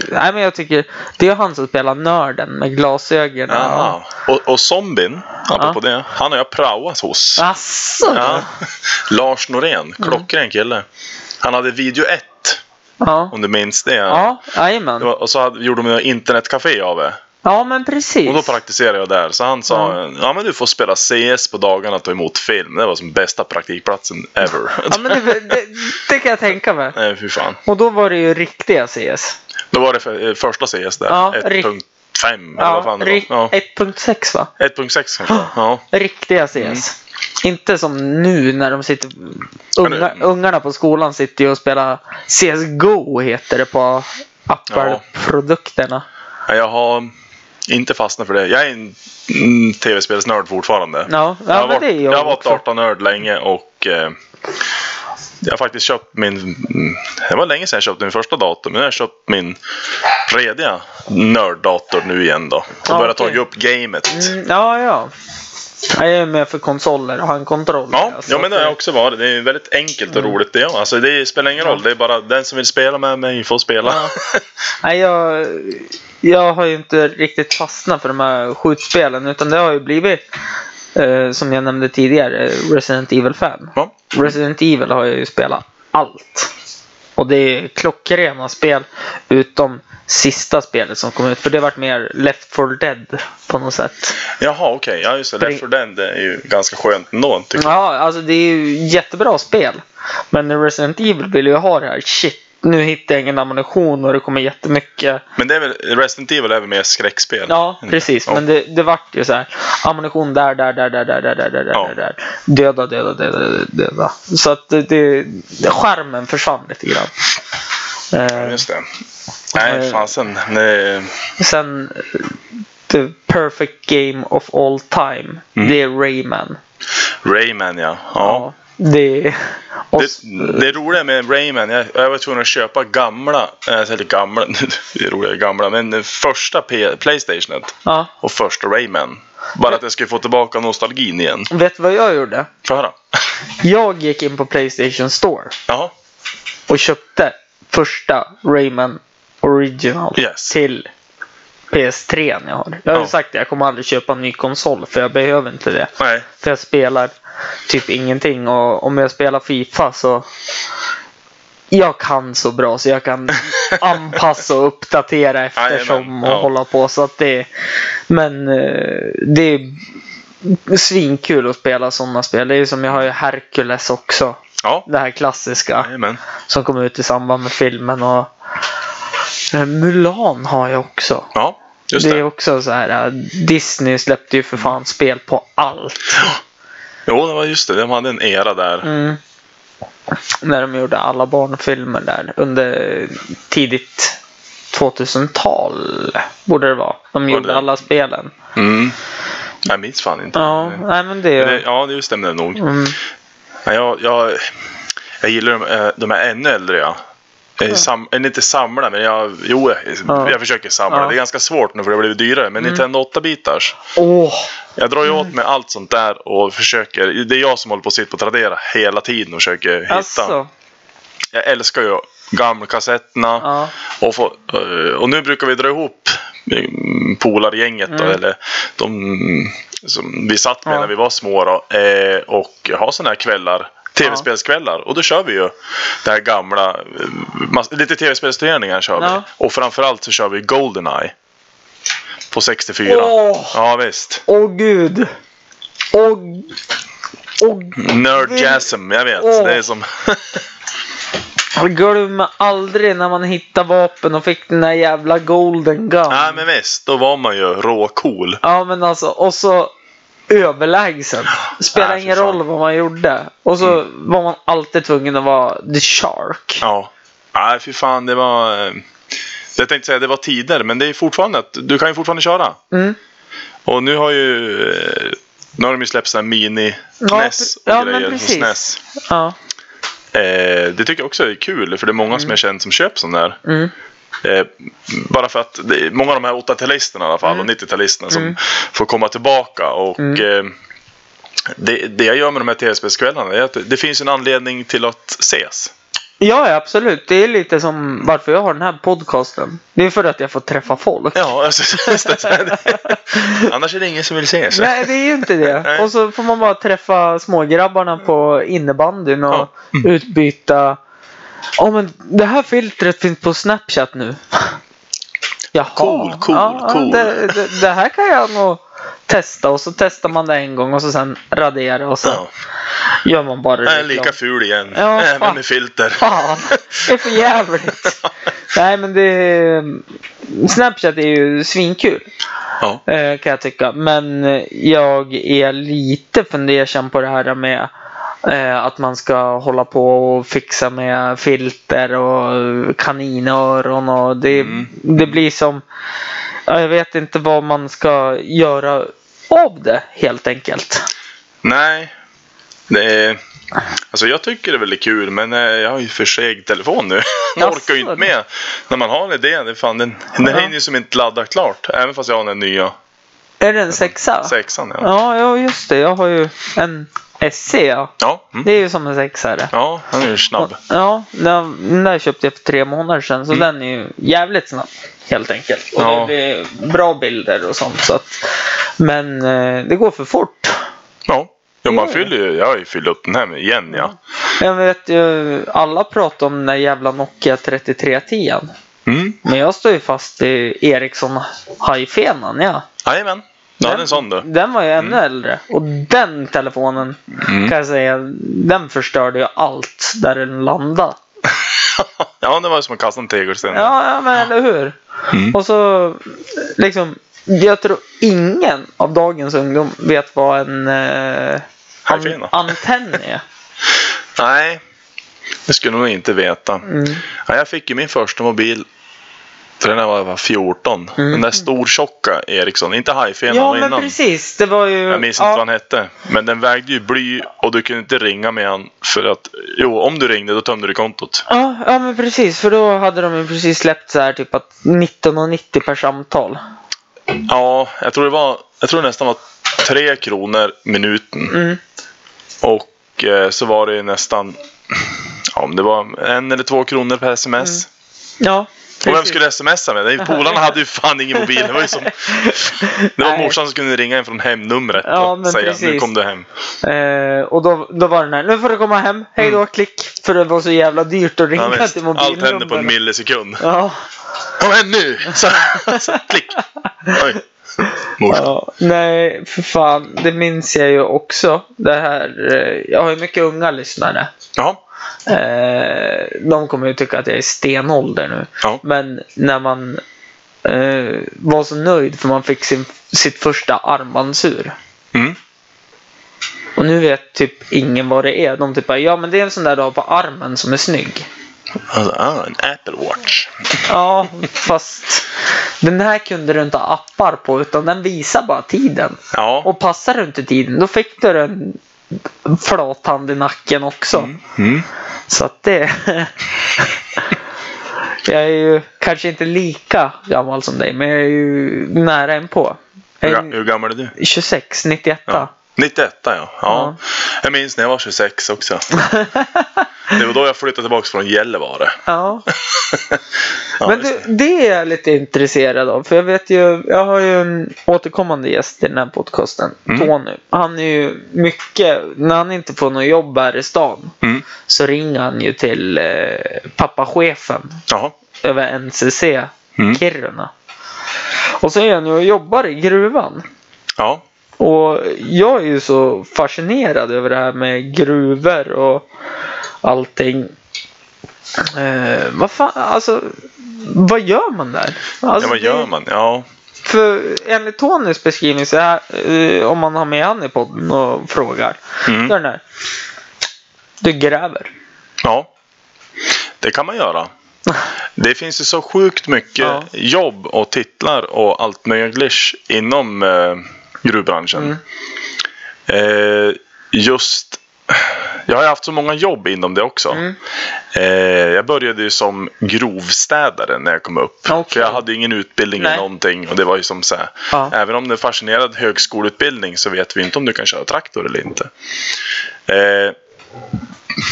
nej, men jag tycker det är han som spelar nörden med glasögonen. Jaha. Och, och zombien, apropå det, han har jag praoat hos. Asså? Ja. Lars Norén, klockren kille. Han hade video 1, Ja. om du minns det. Ja, jajamän. och så hade, gjorde de internetcafé av det. Ja, men precis. Och då praktiserade jag där. Så han sa, ja men du får spela CS på dagarna och ta emot film. Det var som bästa praktikplatsen ever. Ja, men det, det, det kan jag tänka mig. Nej, fy fan. Och då var det ju riktiga CS. Då var det för, eh, första CS där. Ja, rikt- 1.5 eller vad fan det var. ri- Ja. 1.6 va? 1.6 kanske. Ja. Riktiga CS. Inte som nu när de sitter... Unga, Mm. Det- ungarna på skolan sitter ju och spelar CSGO heter det på Apple-produkterna. Ja, Jag har inte fastnat för det. Jag är en mm, tv-spelsnörd fortfarande. Ja, jag, ja har men varit, jag, jag har varit också. datanörd länge och eh, jag har faktiskt köpt min... mm, Det var länge sedan jag köpte min första dator, men nu har jag köpt min rediga nörddator nu igen då. Och Ja, börjat okej. ta upp gamet. Mm, ja, ja. Jag är med för konsoler och har en kontroll. Ja, Så ja, men det har jag också varit. Det är väldigt enkelt Mm. och roligt det. ja. Alltså, det spelar ingen roll. Det är bara den som vill spela med mig får spela. Nej, jag, jag har ju inte riktigt fastnat för de här skjutspelen utan det har ju blivit eh, som jag nämnde tidigare Resident Evil 5. Ja. Resident Evil har jag ju spelat allt. Och det är klockrena spel utom sista spelet som kom ut. För det varit mer Left 4 Dead på något sätt. Jaha, okej. Ja, just det. Left 4 Dead är ju ganska skönt ändå. Tycker jag. Ja, alltså det är ju jättebra spel. Men Resident Evil vill ju ha det här. Shit, nu hittar jag ingen ammunition och det kommer jättemycket. Men det är väl, Resident Evil är väl mer skräckspel? Ja, precis. Ja. Men det, det vart ju så här. Ammunition där, där, där, där, där, där, där, där, Ja. där. Döda, döda, döda, döda. Så att det, det, skärmen försvann lite grann. Eh, Just det. Nej, Eh, fasen. Nej. sen The Perfect Game of All Time. Mm. Det är Rayman. Rayman, ja. ja. Det, och, Det, det roliga med Rayman, jag, jag var tvungen att köpa gamla, äh, eller gamla, det är roliga gamla, men första P, Playstationet ja. och första Rayman. Bara att jag skulle få tillbaka nostalgin igen. Vet du vad jag gjorde? Få höra. Jag gick in på Playstation Store Jaha. och köpte första Rayman Original Yes. till PS3 jag har. Jag har ju Ja. sagt det, jag kommer aldrig köpa en ny konsol för jag behöver inte det. Nej. För jag spelar typ ingenting och om jag spelar Fifa så jag kan så bra så jag kan anpassa och uppdatera eftersom och ja. hålla på så att det Men eh, det är svinkul att spela sådana spel. Det är som jag har ju Hercules också. Ja. Det här klassiska Jajamän. som kom ut i samband med filmen och eh, Mulan har jag också. Ja, det det. är också så här. eh, Disney släppte ju för fan spel på allt. Jo, det var just det. De hade en era där. Mm. När de gjorde alla barnfilmer där under tidigt 2000-tal borde det vara. De gjorde det? alla spelen. Mm. Jag minns fan inte. Ja, nej men det... det, ja, det stämmer nog. Mm. Ja, Jag, jag, jag gillar de, eh, de är ännu äldre. Ja. Sam, eller inte samla, men jag, jo, jag, Ja. jag försöker samla. Mm. Det är ganska svårt nu för det har blivit dyrare. Men Nintendo 8-bitars. Åh! Jag drar ju åt med allt sånt där och försöker. Det är jag som håller på att sitta på Tradera hela tiden och försöker hitta. Alltså. Jag älskar ju gammelkassetterna. Ja. Och, få, eh, och nu brukar vi dra ihop mm, polargänget då, Mm. eller de som vi satt med Ja. när vi var små då, eh, och ha sådana här kvällar. Tv-spelskvällar. Och då kör vi ju det här gamla, eh, lite tv-spelsturneringar kör Ja. vi. Och framförallt så kör vi Goldeneye. På 64. Åh! Ja visst. Åh gud! Åh... Åh Nerdjasm, jag vet. Åh. Det är som... Glömmer aldrig när man hittade vapen och fick den där jävla golden gun. Nej men visst, då var man ju råcool. Ja men alltså, och så överlägsen. Spelar ingen. Mm. roll vad man gjorde. Och så var man alltid tvungen att vara the shark. Ja. Nej, fy fan, det var... eh, Jag tänkte säga det var tider, men det är fortfarande att du kan ju fortfarande köra. Mm. Och nu har ju... eh, Nu har de ju släppt sådana mini Ja, NES och ja, grejer hos. NES. Ja. Eh, det tycker jag också är kul, för det är många som jag känner som köper sån där. Mm. Eh, bara för att det är många av de här 80-talisterna i alla fall, Mm. och 90-talisterna som Mm. får komma tillbaka. Och eh, det, det jag gör med de här tv-spelskvällarna är att det finns en anledning till att ses. Ja, absolut. Det är lite som varför jag har den här podcasten. Det är för att jag får träffa folk. Ja, alltså. Annars är det ingen som vill se sig. Nej, det är ju inte det. Och så får man bara träffa smågrabbarna på innebandyn och Ja. utbyta. Ja, men det här filtret finns på Snapchat nu. Jaha. Cool, cool, ja, cool. Det, det, det här kan jag nog testa och så testar man det en gång och så sen radera och så Ja. gör man bara Jag är lika ful igen. Ja, Även fan. med filter. Fan, det är för jävligt. Nej men det... Snapchat är ju svinkul. Ja. eh, Kan jag tycka. Men jag är lite fundersam på det här med att man ska hålla på och fixa med filter och kaninöron och det, Mm. det blir som... ja, Jag vet inte vad man ska göra av det helt enkelt. Nej. Det är... Alltså jag tycker det är väldigt kul men eh, jag har ju för seg telefon nu. Jag orkar ju inte med. När man har en idé, det fan, den, den Ja. hinner ju som inte ladda klart. Även fast jag har den nya Är det en sexa? sexan. Ja, Ja, ja just det. Jag har ju en SC. Ja. ja. Mm. Det är ju som en sexare. ja han är ju snabb. Ja, den, där köpte jag för tre månader sedan så den är ju jävligt snabb. Helt enkelt. Och Ja. det blir bra bilder och sånt. Så att, men eh, det går för fort. Ja. Ja, man fyller ju, jag har ju fyllt upp den här med igen ja. Jag vet ju, alla pratar om den där jävla Nokia 3310. Mm. Men jag står ju fast i Ericsson hajfenan, ja. Jajamän. Hade en sån du. Den var ju ännu äldre. Och den telefonen Mm. kan jag säga, den förstörde ju allt där den landade. ja, det var som att kasta en tegelsten. Ja, ja men eller hur? Mm. Och så liksom, jag tror ingen av dagens ungdom vet vad en eh, an, antenn är. Nej, det skulle nog inte veta. Mm. Ja, jag fick ju min första mobil jag när jag var 14. Mm. Den där stortjocka Ericsson. Inte hajfenan Ja, var men innan. precis. Det var ju... Jag minns inte ja, vad han hette. Men den vägde ju bly och du kunde inte ringa med han för att... Jo, om du ringde då tömde du kontot. Ja, ja, men precis. För då hade de ju precis släppt så här typ att 19,90 per samtal. Ja, jag tror det var... Jag tror det nästan var tre kronor minuten. Mm. Och eh, så var det nästan... Ja, om det var en eller två kronor per sms. Ja, Och vem skulle smsa med? Polarna hade ju fan ingen mobil. Det var ju som... Det var morsan som kunde ringa in från hemnumret Ja, och säga nu precis. kom du hem. Eh, och då, då var den här, nu får du komma hem, hej då, klick. För det var så jävla dyrt att ringa Mm. Ja, till Allt hände på en millisekund. Ja. Kom hem nu! Så, så, klick! Oj. Ja, nej, för fan. Det minns jag ju också. Det här, eh, jag har ju mycket unga lyssnare. Jaha. Eh, de kommer ju tycka att jag är stenålder nu. Ja. Men när man eh, var så nöjd för man fick sin, sitt första armbandsur. Mm. Och nu vet typ ingen vad det är. De typ bara, ja men det är en sån där du har på armen som är snygg. Alltså, ah, en Apple Watch. Ja, fast den här kunde du inte ha appar på utan den visar bara tiden. Ja. Och passar du inte tiden då fick du en flathand i nacken också. Mm. Så att det... jag är ju kanske inte lika gammal som dig men jag är ju nära en på. Hur, hur gammal är du? 26, 91. Ja. 91 ja. ja. Ja. Jag minns när jag var 26 också. Det var då jag flyttade tillbaka från Gällivare. Ja. Ja, Men du, det är jag lite intresserad av. För jag vet ju, jag har ju en återkommande gäst i den här podcasten. Mm. Tony. Han är ju mycket, när han inte får något jobb här i stan. Mm. Så ringer han ju till eh, pappachefen Jaha. över NCC Mm. Kiruna. Och så är han ju och jobbar i gruvan. Ja. Och jag är ju så fascinerad över det här med gruvor och allting. Eh, vad fan, alltså. Vad gör man där? Alltså, ja, vad gör man? Ja. För enligt Tonys beskrivning så är, eh, om man har med han i podden och frågar. Mm. Den där. Du gräver. ja. Det kan man göra. Det finns ju så sjukt mycket Ja. jobb och titlar och allt möjligt inom eh, gruvbranschen. Eh, just jag har haft så många jobb inom det också. Mm. Eh, jag började ju som grovstädare när jag kom upp. Okej. För jag hade ingen utbildning eller någonting. Och det var ju som så här, Ja. Även om det är fascinerad högskoleutbildning så vet vi inte om du kan köra traktor eller inte. Eh,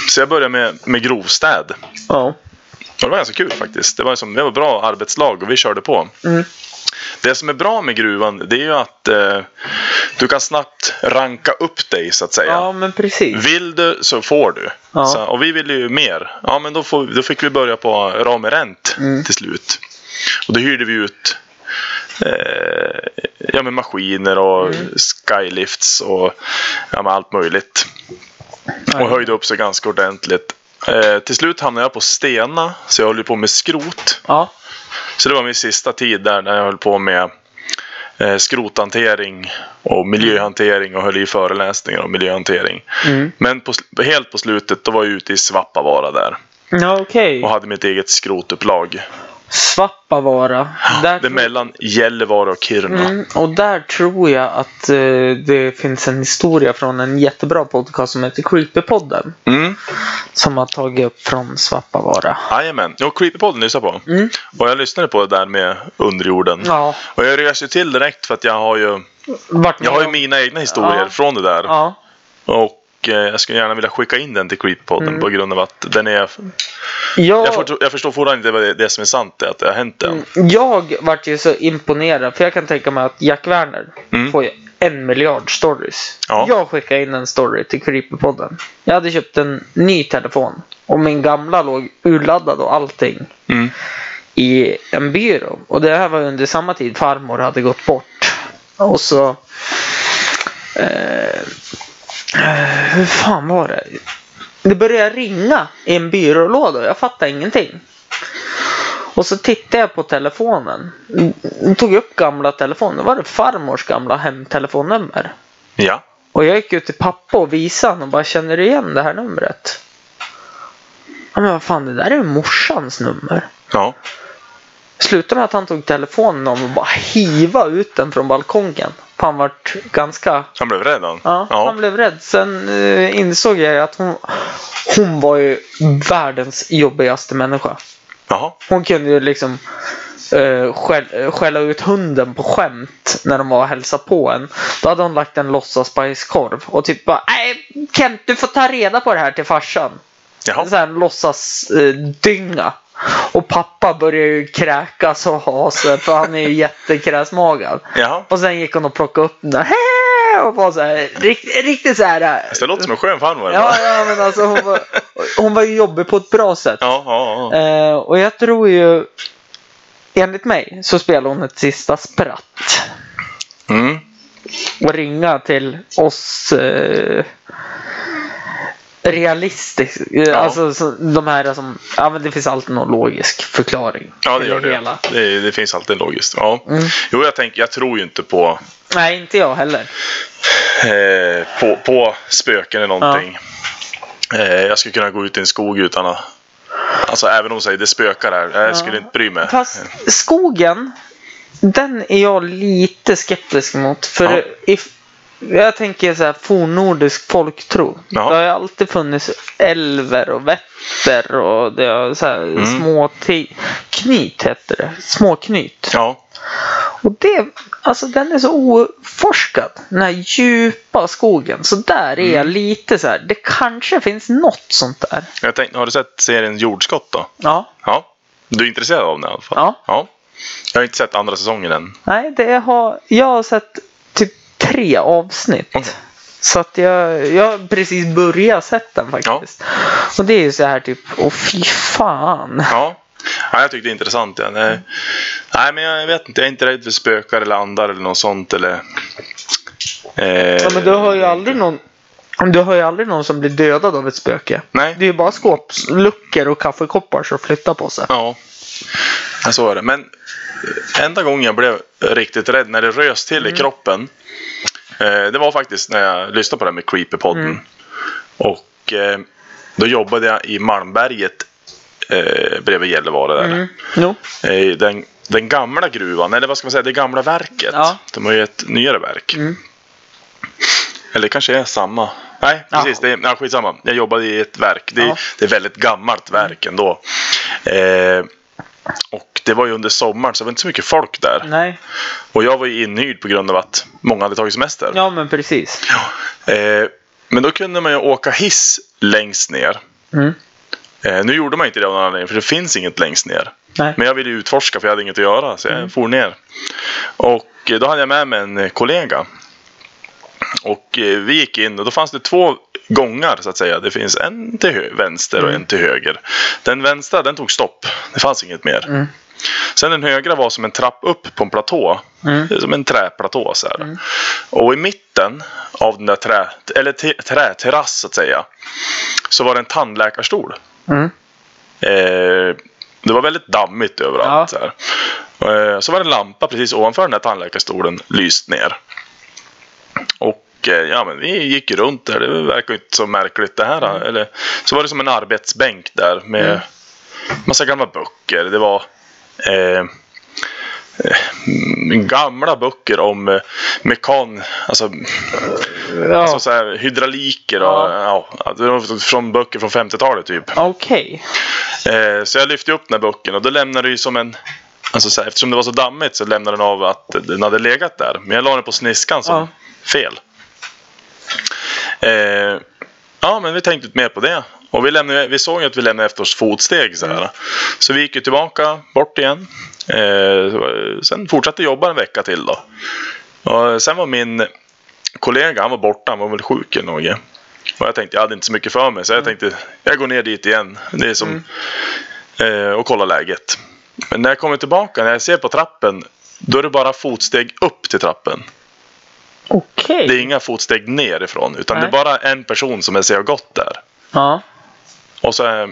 så jag började med, med grovstäd. Ja. Och det var ganska kul faktiskt. Det var, som, det var bra arbetslag och vi körde på. Mm. Det som är bra med gruvan det är ju att eh, du kan snabbt ranka upp dig så att säga. ja, men precis. Vill du så får du. Ja. Så, och vi ville ju mer. Ja men då, får, då fick vi börja på Ramerent Mm. till slut. Och då hyrde vi ut eh, ja, men maskiner och Mm. skylifts och ja, men allt möjligt. Och höjde upp sig ganska ordentligt. Eh, till slut hamnade jag på Stena så jag höll ju på med skrot. Ja. Så det var min sista tid där när jag höll på med eh, skrothantering och miljöhantering och höll i föreläsningar om miljöhantering. Mm. Men på, helt på slutet då var jag ute i Svappavaara där Ja, okej. och hade mitt eget skrotupplag. Svappavaara. Där Det är mellan Gällivare och Kiruna. Mm, och där tror jag att eh, det finns en historia från en jättebra podcast som heter Creepypodden. Mm. Som har tagit upp från Svappavaara. Jajamän. Jo, Creepypodden lyssnade på. Mm. Och jag lyssnade på det där med underjorden. Ja, Och jag rös ju till direkt för att jag har ju, jag har ju mina egna historier Ja. från det där. Ja, Och eh, jag skulle gärna vilja skicka in den till Creepypodden Mm. på grund av att den är... jag, Jag, får, jag förstår fortfarande inte vad det, det som är sant, det, att det har hänt än. jag vart ju så imponerad. För jag kan tänka mig att Jack Werner Mm. får ju en miljard stories. Ja. Jag skickade in en story till Creepypodden. Jag hade köpt en ny telefon. Och min gamla låg urladdad och allting. Mm. i en byrå. Och det här var under samma tid farmor hade gått bort. Och så... Eh, hur fan var det? Det började ringa i en byrålåda och jag fattade ingenting. Och så tittade jag på telefonen. Mm, Tog upp gamla telefonen. Då var det farmors gamla hemtelefonnummer. Ja. Och jag gick ut till pappa och visade honom och bara känner du igen det här numret? Ja men vad fan det där är ju morsans nummer. Ja. Slutade med att han tog telefonen om och bara hiva ut den från balkongen. Han vart ganska... Han blev rädd han? Ja, ja. han blev rädd. Sen eh, insåg jag att hon, hon var ju världens jobbigaste människa. Jaha. Hon kunde ju liksom eh, skäll, eh, skälla ut hunden på skämt när de var och hälsade på en. Då hade hon lagt en låtsasbajskorv och typ bara Nej Kent du får ta reda på det här till farsan. Jaha. Så här låtsas eh, dynga. Och pappa började ju kräkas och ha sig för han är ju jättekräsmagad. Jaha. Och sen gick hon och plockade upp den där och var så här riktigt, riktigt så här. eh, Så det låter som en skön farmor. Ja, va? ja men alltså hon var, hon var ju jobbig på ett bra sätt. Ja, ja, ja. Eh, och jag tror ju, enligt mig, så spelar hon ett sista spratt. Mm. Och ringa till oss eh, realistisk. eh, Alltså så, de här som, ja men det finns alltid någon logisk förklaring. Ja, det gör det. hela. Det, det finns alltid logiskt. Ja. Mm. Jo, jag, tänker, jag tror ju inte på, Nej, inte jag heller. eh, på, på spöken eller någonting. Eh, jag skulle kunna gå ut i en skog utan att... Alltså även om de säger det spökar här. Jag skulle inte bry mig. Fast skogen, den är jag lite skeptisk mot. För Ja. if, jag tänker så här fornnordisk folktro. Ja. Det har ju alltid funnits älver och vätter och det har så här Mm. små knyt heter det. Små knyt. Ja, Och det, alltså den är så oforskad. Den här djupa skogen. Så där är Mm. jag lite så här. Det kanske finns något sånt där. jag tänkte, har du sett serien Jordskott då? Ja. Ja. Du är intresserad av den i alla fall? Ja. ja. Jag har inte sett andra säsongen än. Nej, det har, jag har sett tre avsnitt. Okej. Så att jag, jag har precis börjat sett den faktiskt. Och det är ju så här typ, åh fy fan. Ja. ja jag tyckte det är intressant. Ja. Nej. Nej, men jag vet inte. Jag är inte rädd för spökar eller andar eller något sånt. Eller, eh, Ja, men du har ju aldrig någon du har ju aldrig någon som blir dödad av ett spöke. Nej. Det är ju bara skåpsluckor och kaffekoppar som flyttar på sig. Ja, ja, så är det. Men enda gången jag blev riktigt rädd när det rös till i kroppen. Eh, det var faktiskt när jag lyssnade på det här med Creepypodden. Och eh, då jobbade jag i Malmberget eh, bredvid Gällivare där. Mm. Eh, den, den gamla gruvan, eller vad ska man säga, det gamla verket. Ja. De har ju ett nyare verk. Mm. Eller kanske är samma. Nej, precis. Det är, ja, skitsamma. Jag jobbade i ett verk. Det är, det är väldigt gammalt verk ändå. Eh, och det var ju under sommaren så det var inte så mycket folk där. Nej. Och jag var ju inhyrd på grund av att många hade tagit semester. Ja men precis. Eh, men då kunde man ju åka hiss längst ner. Mm. Eh, nu gjorde man inte det av någon anledning för det finns inget längst ner. Nej. Men jag ville utforska för jag hade inget att göra så jag for ner. Och eh, då hade jag med mig en eh, kollega. Och eh, vi gick in och då fanns det två gångar så att säga. Det finns en till vänster och en till höger. Den vänstra den tog stopp. Det fanns inget mer. Mm. Sen den högra var som en trapp upp på en platå. Mm. Som en träplatå så här. Och i mitten av den där trä, eller te, träterrass så att säga. Så var det en tandläkarstol. Mm. Eh, det var väldigt dammigt överallt. Ja. Så. Eh, så var det en lampa precis ovanför den här tandläkarstolen lyst ner. Och eh, ja, men vi gick runt där. Det verkar inte så märkligt det här. Eller, så var det som en arbetsbänk där med massa gamla böcker. Det var eh, eh, gamla böcker om eh, mekan, alltså, Ja. alltså så här, hydrauliker och ja. var från böcker från 50-talet typ. Okej. Eh, så jag lyfte upp den här boken och då lämnade det ju som en Alltså så här, eftersom det var så dammigt så lämnade den av att den hade legat där. Men jag la den på sniskan som Ja. fel. Eh, ja, men vi tänkte inte mer på det. Och vi, lämnade, vi såg ju att vi lämnade efter oss fotsteg. Så, här. så vi gick ju tillbaka bort igen. Eh, sen fortsatte jobba en vecka till då. Och sen var min kollega, han var borta, han var väl sjuk eller något. Och jag tänkte, jag hade inte så mycket för mig. Så jag tänkte, jag går ner dit igen. Det är som, eh, och kollar läget. Men när jag kommer tillbaka, när jag ser på trappen, då är det bara fotsteg upp till trappen. Okej. Det är inga fotsteg nerifrån, utan Nej. det är bara en person som jag ser har gått där. Ja. Och så, eh,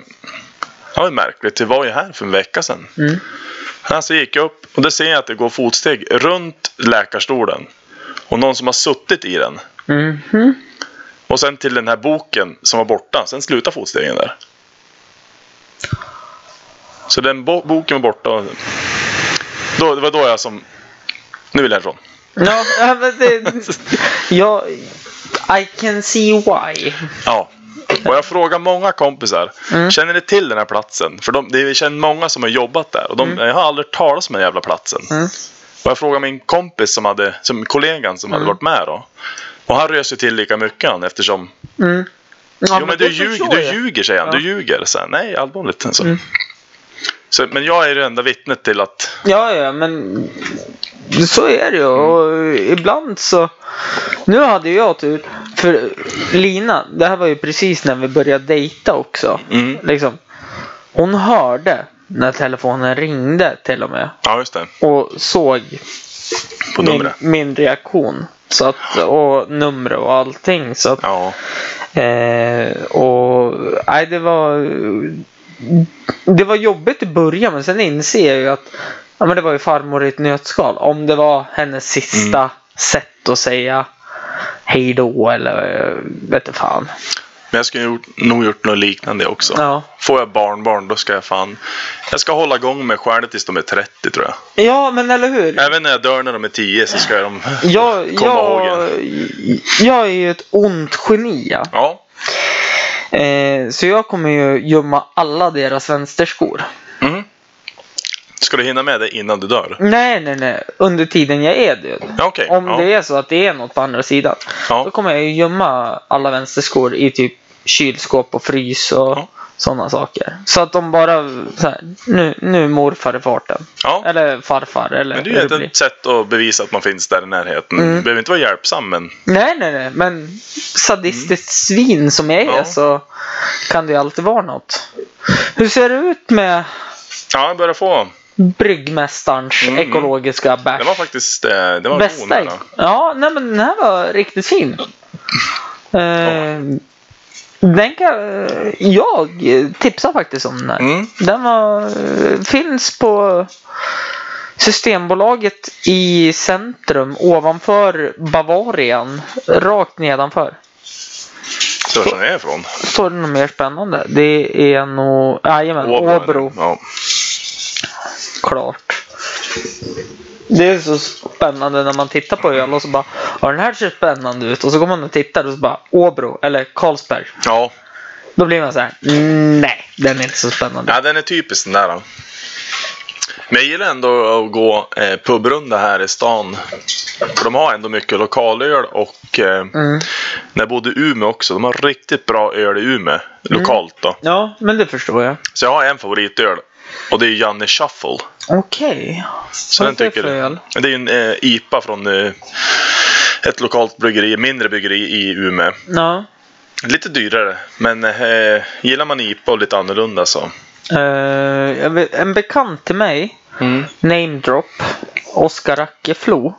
ja det är märkligt, det var ju här för en vecka sedan. Mm. Alltså gick jag upp och då ser jag att det går fotsteg runt läkarstolen. Och någon som har suttit i den. Mhm. Och sen till den här boken som var borta. Sen slutar fotstegen där. Så den bo- boken var borta. Då, det var då jag som... Nu vill jag härifrån. Ja, men det... Ja, I can see why. Ja. Och jag frågar många kompisar. Mm. Känner ni till den här platsen? För de, det är, känner många som har jobbat där. Och de, jag har aldrig talat om den jävla platsen. Mm. Och jag frågar min kompis som hade, som kollegan som Mm. hade varit med då. Och han rös ju till lika mycket han eftersom Mm. Ja, jo men du, det ljug, du ljuger säger han. Ja. Du ljuger. Så här, Nej allvarligt. Så. Mm. Så, men jag är det enda vittnet till att Ja, ja, men så är det ju. Och ibland så... Nu hade jag tur. För Lina, det här var ju precis när vi började dejta också. Mm. Liksom, hon hörde när telefonen ringde till och med. Ja just det. Och såg På min, min reaktion. Så att, och nummer och allting. Så att, Ja. Eh, och nej, det var det var jobbigt i början men sen inser jag ju att ja, men det var ju farmor i ett nötskal. Om det var hennes sista Mm. sätt att säga hej då eller eh, vet fan. Men jag skulle nog gjort något liknande också. Ja. Får jag barnbarn då ska jag fan... Jag ska hålla igång med själv tills de är 30 tror jag. ja, men eller hur? Även när jag dör när de är 10 så ska de komma ihåg jag, en. jag är ju ett ont geni. ja. Eh, så jag kommer ju gömma alla deras vänsterskor. Mm. Ska du hinna med det innan du dör? Nej, nej, nej. Under tiden jag är död. Okej. Om ja. det är så att det är något på andra sidan. Då Ja. kommer jag ju gömma alla vänsterskor i typ kylskåp och frys och Ja. Sådana saker. Så att de bara så här, nu, nu morfar i farten. ja. Eller farfar eller Men det är ju ett, sätt att bevisa att man finns där i närheten. Mm. Du behöver inte vara hjälpsam men Nej, nej, nej. Men sadistiskt svin som jag är Mm. Ja. så kan det ju alltid vara något. Hur ser det ut med ja, jag börjar få. bryggmästarens Mm. ekologiska bärs? Det var faktiskt eh, det var god Bästa. nära. Ja, nej men den här var riktigt fin. Eh, Den kan jag tipsar faktiskt om den här. Mm. Den var, finns på Systembolaget i centrum ovanför Bavarian. Rakt nedanför. Var den är ifrån. Står det något mer spännande? Det är nog, jajamän, Åbro. Ja. Klart. Det är så spännande när man tittar på öl och så bara ja den här ser spännande ut och så går man och tittar och så bara Åbro eller Carlsberg. ja. Då blir man så här nej den är inte så spännande. Ja, den är typisk den där. då. Men jag gillar ändå att gå eh, pubrunda här i stan. För de har ändå mycket lokalöl och eh, Mm. när jag bodde i Umeå också. De har riktigt bra öl i Umeå. Lokalt då. Ja men det förstår jag. Så jag har en favoritöl. Och det är Janne Shuffle. Okej. Så den är det tycker öl? Det är en eh, IPA från eh, ett lokalt bryggeri, mindre bryggeri i Umeå. Ja. Lite dyrare, men eh, gillar man IPA och lite annorlunda så. Eh, vet, en bekant till mig, name drop, Oskar Ackeflo.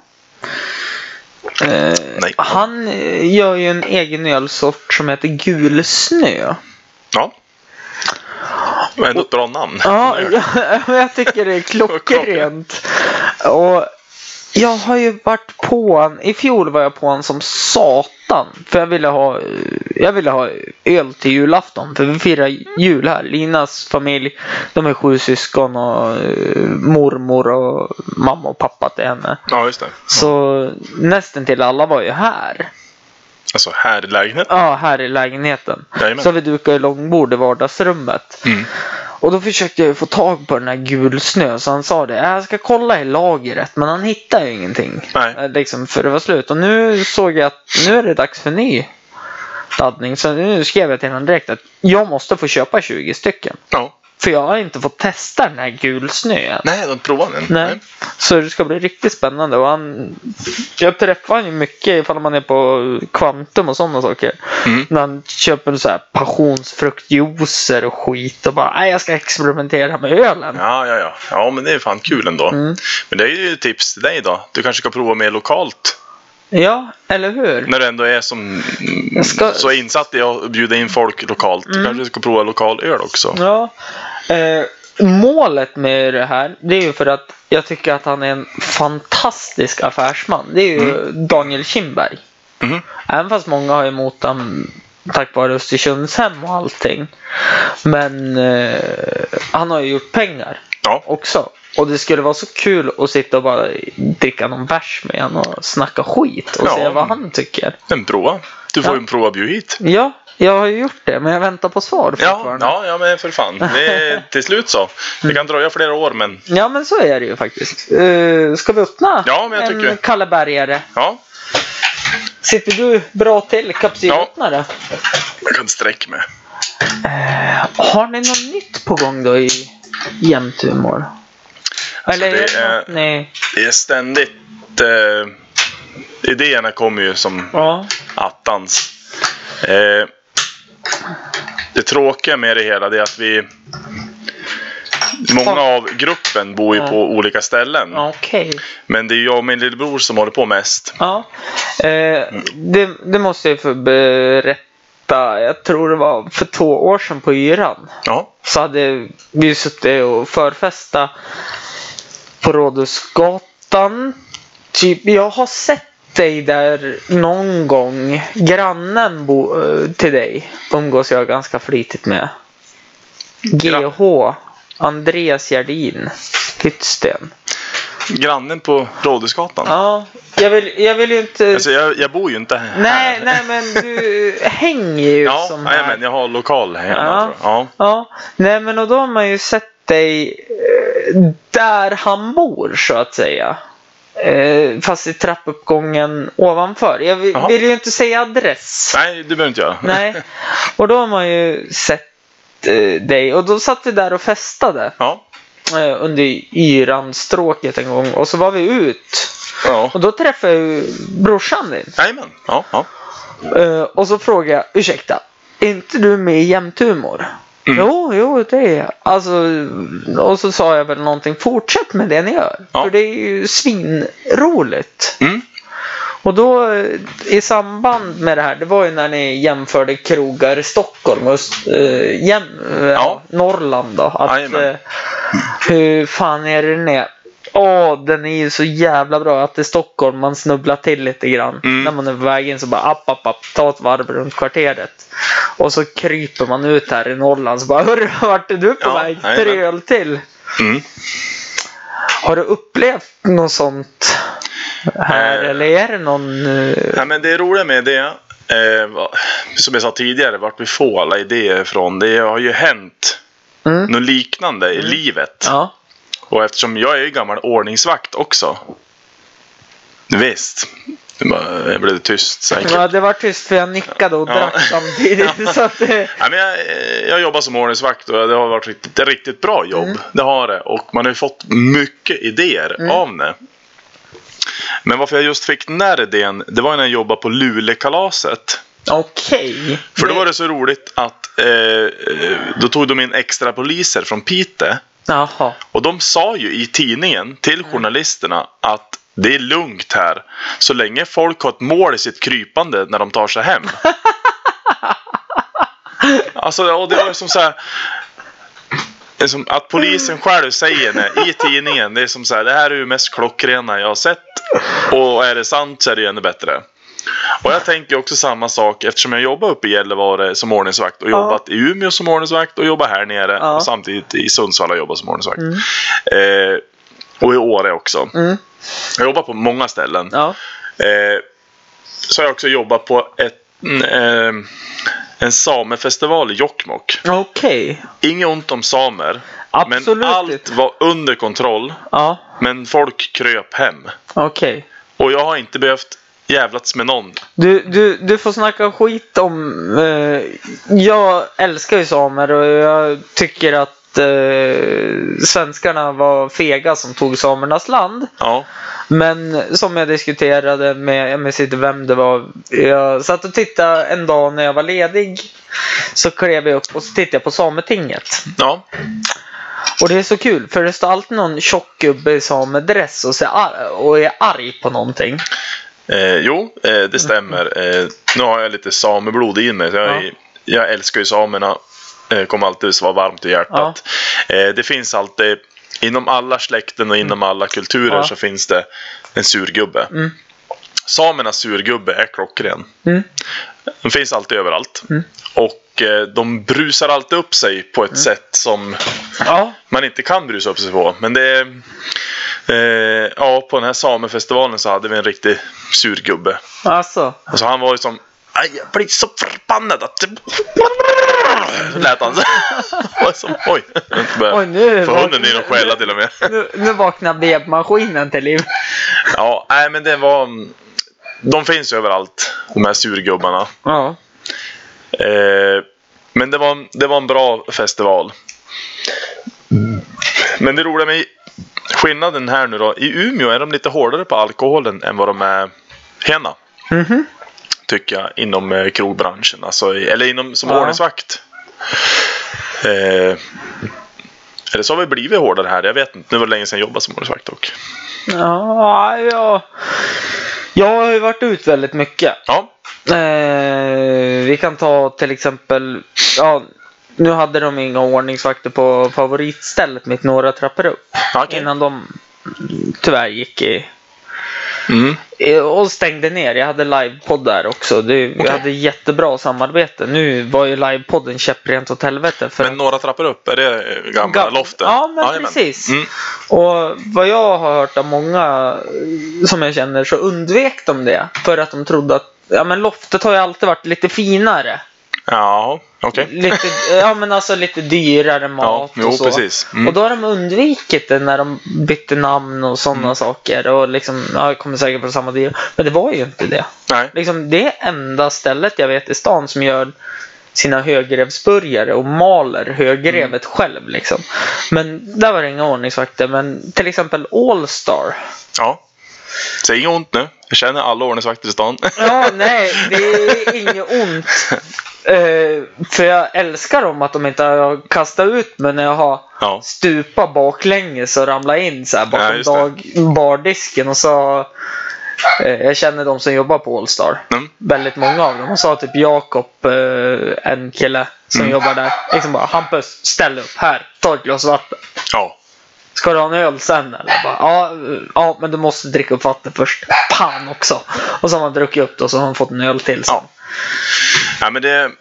Eh, han eh, gör ju en egen ölsort som heter Gul snö. Ja. Men ändå ett bra namn. Ja, jag, jag tycker det är klockrent. Och jag har ju varit på han, i fjol var jag på han som satan. För jag ville ha, jag ville ha öl till julafton. För vi firar jul här. Linas familj, de är sju syskon och eh, mormor och mamma och pappa till henne. Ja, just det. Så nästan till alla var ju här. Alltså här i lägenheten. Ja, här i lägenheten. Jajamän. Så vi dukade långbord i vardagsrummet. Mm. Och då försökte jag få tag på den här gul snö. Så han sa det. Jag ska kolla i lagret. Men han hittade ju ingenting. Nej. Eh, Liksom för det var slut. Och nu såg jag att nu är det dags för ny laddning. Så nu skrev jag till honom direkt att jag måste få köpa 20 stycken. Ja. För jag har inte fått testa den här gul snön. Nej, de har inte provat den. Nej. Så det ska bli riktigt spännande. Och han, jag träffar honom mycket ifall man är på Quantum och sådana saker. Mm. När han köper så här passionsfruktjuicer och skit och bara nej jag ska experimentera med ölen. Ja, ja, ja. Ja, men det är fan kul ändå. Mm. Men det är ju tips till dig då. Du kanske ska prova mer lokalt. Ja, eller hur? När du ändå är som ska- så insatt i att bjuda in folk lokalt. Mm. Kanske ska prova lokal öl också. Ja. Eh, målet med det här det är ju för att jag tycker att han är en fantastisk affärsman. Det är ju Daniel Kindberg. Mhm. Även fast många har emot honom tack vare Östersundshem och allting. Men eh, han har ju gjort pengar Ja. också. Och det skulle vara så kul att sitta och bara dricka någon bärs med honom och snacka skit och Ja. se vad han tycker. Men prova. Du får Ja. ju prova bjuda hit. Ja, jag har ju gjort det men jag väntar på svar Ja, ja, ja, men för fan. Det är till slut så. Det kan dröja flera år, men Ja, men så är det ju faktiskt. Uh, ska vi öppna Ja, men jag en tycker- Kallebergare? ja. Sitter du bra till kapsylöppnare? Jag kan sträcka mig. Har ni något nytt på gång då i jämthumor? Eller det är det är- ni... Det är ständigt... Eh, idéerna kommer ju som Ja. attans. Eh, det tråkiga med det hela det är att vi... Många av gruppen bor ju Ja. på olika ställen. Okej. Men det är jag och min lillebror som håller på mest. Ja. Eh, det, det måste jag få berätta jag tror det var för två år sedan på Yran. Ja. Så hade vi suttit och förfesta Rådhusgatan. Typ, jag har sett dig där någon gång. Grannen bo, eh, till dig umgås jag ganska flitigt med. GH. Andreas Gerdin. Hyttsten. Grannen på Rådhusgatan. Ja, jag vill, jag vill ju inte... Alltså, jag, jag bor ju inte här. nej, nej, men du hänger ju Ja, som här. men jag har lokal hemma. Ja. Tror jag. Ja. Ja, nej men och då har man ju sett dig eh, där han bor så att säga. Eh, fast i trappuppgången ovanför. Jag vill, vill ju inte säga adress. Nej, det behöver inte göra. Nej. Och då har man ju sett eh, dig och då satt vi där och festade Ja. eh, under yranstråket en gång och så var vi ut. Ja. Och då träffade jag ju brorsan din. Jajamän. Ja, ja. Eh, och så frågade jag, ursäkta, är inte du med i Jämthumor? Mm. Jo, jo, det är. Alltså, och så sa jag väl någonting, fortsätt med det ni gör. Ja. För det är ju svinroligt. Mm. Och då i samband med det här, det var ju när ni jämförde krogar i Stockholm och eh, jäm, Ja. Norrland då. Att, eh, hur fan är det den är? Åh, den är ju så jävla bra att i Stockholm man snubblar till lite grann. Mm. När man är på väg in så bara app, app, app, ta ett varv runt kvarteret. Och så kryper man ut här i Norrland så bara hörru, vart är du på Ja, väg? Tre öl till. Mm. Har du upplevt något sånt här Eh. eller är det någon... eh, Ja, men det roliga med det, eh, som jag sa tidigare, vart vi får alla idéer ifrån. Det har ju hänt Mm. något liknande i livet. Ja. Och eftersom jag är gammal ordningsvakt också. Visst. Det blev tyst säkert. ja, det var tyst för jag nickade och Ja. drack samtidigt. så att det, Ja, men jag, jag jobbar som ordningsvakt och det har varit riktigt, ett riktigt bra jobb. Mm. Det har det. Och man har ju fått mycket idéer av det. Men varför jag just fick den där idén, det var när jag jobbade på Lulekalaset. Okej. För då var det så roligt att eh, eh, då tog de in extra poliser från Piteå. Jaha. Och de sa ju i tidningen till journalisterna att det är lugnt här. Så länge folk har ett mål i sitt krypande när de tar sig hem. alltså, och det var som så här. som att polisen själv säger det i tidningen. Det är som så här, det här är ju mest klockrena jag har sett. Och är det sant så är det ju ännu bättre. Och jag tänker också samma sak eftersom jag jobbar uppe i Gällivare som ordningsvakt och jobbat i Umeå som ordningsvakt och jobbar här nere Ja. och samtidigt i Sundsvall och jobbat som ordningsvakt. Eh, och i Åre också. Mm. Jag jobbar på många ställen. Ja. Eh, så har jag också jobbat på ett, mm, eh, en samefestival i Jokkmokk. Okej. Inget ont om samer. Absolut Men allt var under kontroll. Ja. Men folk kröp hem. Okej. Och jag har inte behövt jävlats med någon. Du, du, du får snacka skit om... Eh, jag älskar ju samer och jag tycker att eh, svenskarna var fega som tog samernas land. Ja. Men som jag diskuterade med, jag minns inte vem det var. Jag satt och tittade en dag när jag var ledig. Så klev jag upp och så tittade jag på Sametinget. Ja. Och det är så kul för det står alltid någon tjock gubbe i samedress och, ser och är arg på någonting. Eh, jo, eh, det stämmer. Eh, nu har jag lite sameblod i mig. Så jag, Ja. jag älskar ju samerna. Eh, kommer alltid vara varmt i hjärtat. Eh, det finns alltid, inom alla släkten och inom alla kulturer Mm. Ja. så finns det en surgubbe. Mm. Samernas surgubbe är klockren. Mm. De finns alltid överallt. Och eh, de brusar alltid upp sig på Mm. ett sätt som Ja, man inte kan brusa upp sig på. Men det är... Eh, ja, på den här samefestivalen så hade vi en riktig surgubbe. alltså. Och så han var ju som... Jag blir så förbannad att... Lät han som, Oj. Oj, nu var- hunden in och skälla till och med. Nu, nu vaknar vevmaskinen till liv. Ja, nej men det var... De finns ju överallt, de här surgubbarna. Ja. Eh, men det var, det var en bra festival. Men det roliga med skillnaden här nu då. I Umeå är de lite hårdare på alkoholen än vad de är hena. Mhm. Tycker jag inom eh, krogbranschen. Alltså, eller inom som Ja. ordningsvakt. Eh, eller så har vi blivit hårdare här. Jag vet inte. Nu var det länge sedan jag jobbade som ordningsvakt dock. Ja, ja. Jag har ju varit ut väldigt mycket. Ja. Eh, vi kan ta till exempel, ja, nu hade de inga ordningsvakter på favoritstället mitt några trappor upp. Okej. Innan de tyvärr gick i, Mm. och stängde ner. Jag hade livepodd där också. Det, Vi Okej. hade jättebra samarbete. Nu var ju livepodden käpprent åt helvete. För Men några trappor upp, är det gamla Gam- loftet? Ja, men Jajamän. precis. Mm. Och vad jag har hört av många eh, som jag känner så undvek de det. För att de trodde att ja, men loftet har ju alltid varit lite finare. Ja, okej. Lite, ja men alltså lite dyrare mat Ja, jo, och så. precis. Mm. Och då har de undvikit det när de bytte namn och sådana Mm. saker. Och liksom, ja, jag kommer säkert på samma deal. Men det var ju inte det. Nej. Liksom, det är enda stället jag vet i stan som gör sina högrevsburgare och maler högrevet Mm. själv. Liksom. Men där var det inga ordningsvakter. Men till exempel Allstar. Ja. Säg inget ont nu. Jag känner alla ordningsvakter i stan. Ja, nej, det är inget ont. Eh, för jag älskar dem att de inte har kastat ut mig när jag har Ja. stupat baklänges och ramlat in så här Ja, bakom det. dag, bardisken. Och så, eh, jag känner de som jobbar på Allstar. Mm. Väldigt många av dem. Och så har typ Jakob, eh, en kille som Mm. jobbar där. Liksom bara Hampus, ställ upp här. Ta ett glas vatten. Ja. Ska du ha en öl sen eller? Bara, ja, ja, men du måste dricka upp vatten först. Pan också. Och så har man druckit upp det och så har man fått en öl till sen. Ja. Ja men det...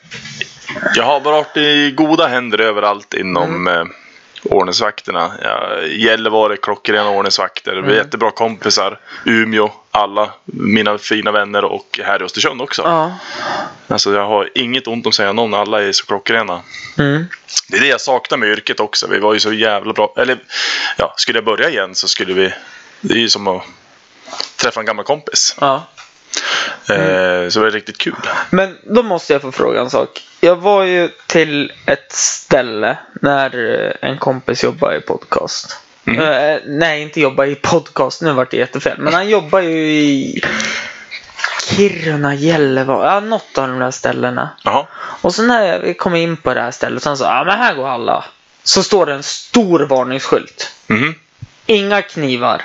Jag har varit i goda händer överallt inom Mm. eh, ordningsvakterna. Ja, Gällivare, klockrena ordningsvakter. Vi Mm. är jättebra kompisar. Umeå, alla mina fina vänner och här i Östersund också. Ja. Alltså jag har inget ont om att säga någon. Alla är så klockrena. Mm. Det är det jag saknar med yrket också. Vi var ju så jävla bra. Eller ja, skulle jag börja igen så skulle vi... Det är ju som att träffa en gammal kompis. ja. Eh, så det var riktigt kul. Men då måste jag få fråga en sak. Jag var ju till ett ställe när en kompis jobbade i podcast. Mm. Eh, nej, inte jobba i podcast. Nu vart det jättefel. Men han jobbar ju i Kiruna, Gällivare. Ja, något av de där ställena. Jaha. Och så när vi kom in på det här stället så han sa ja men här går alla. Så står det en stor varningsskylt. Mhm. Inga knivar.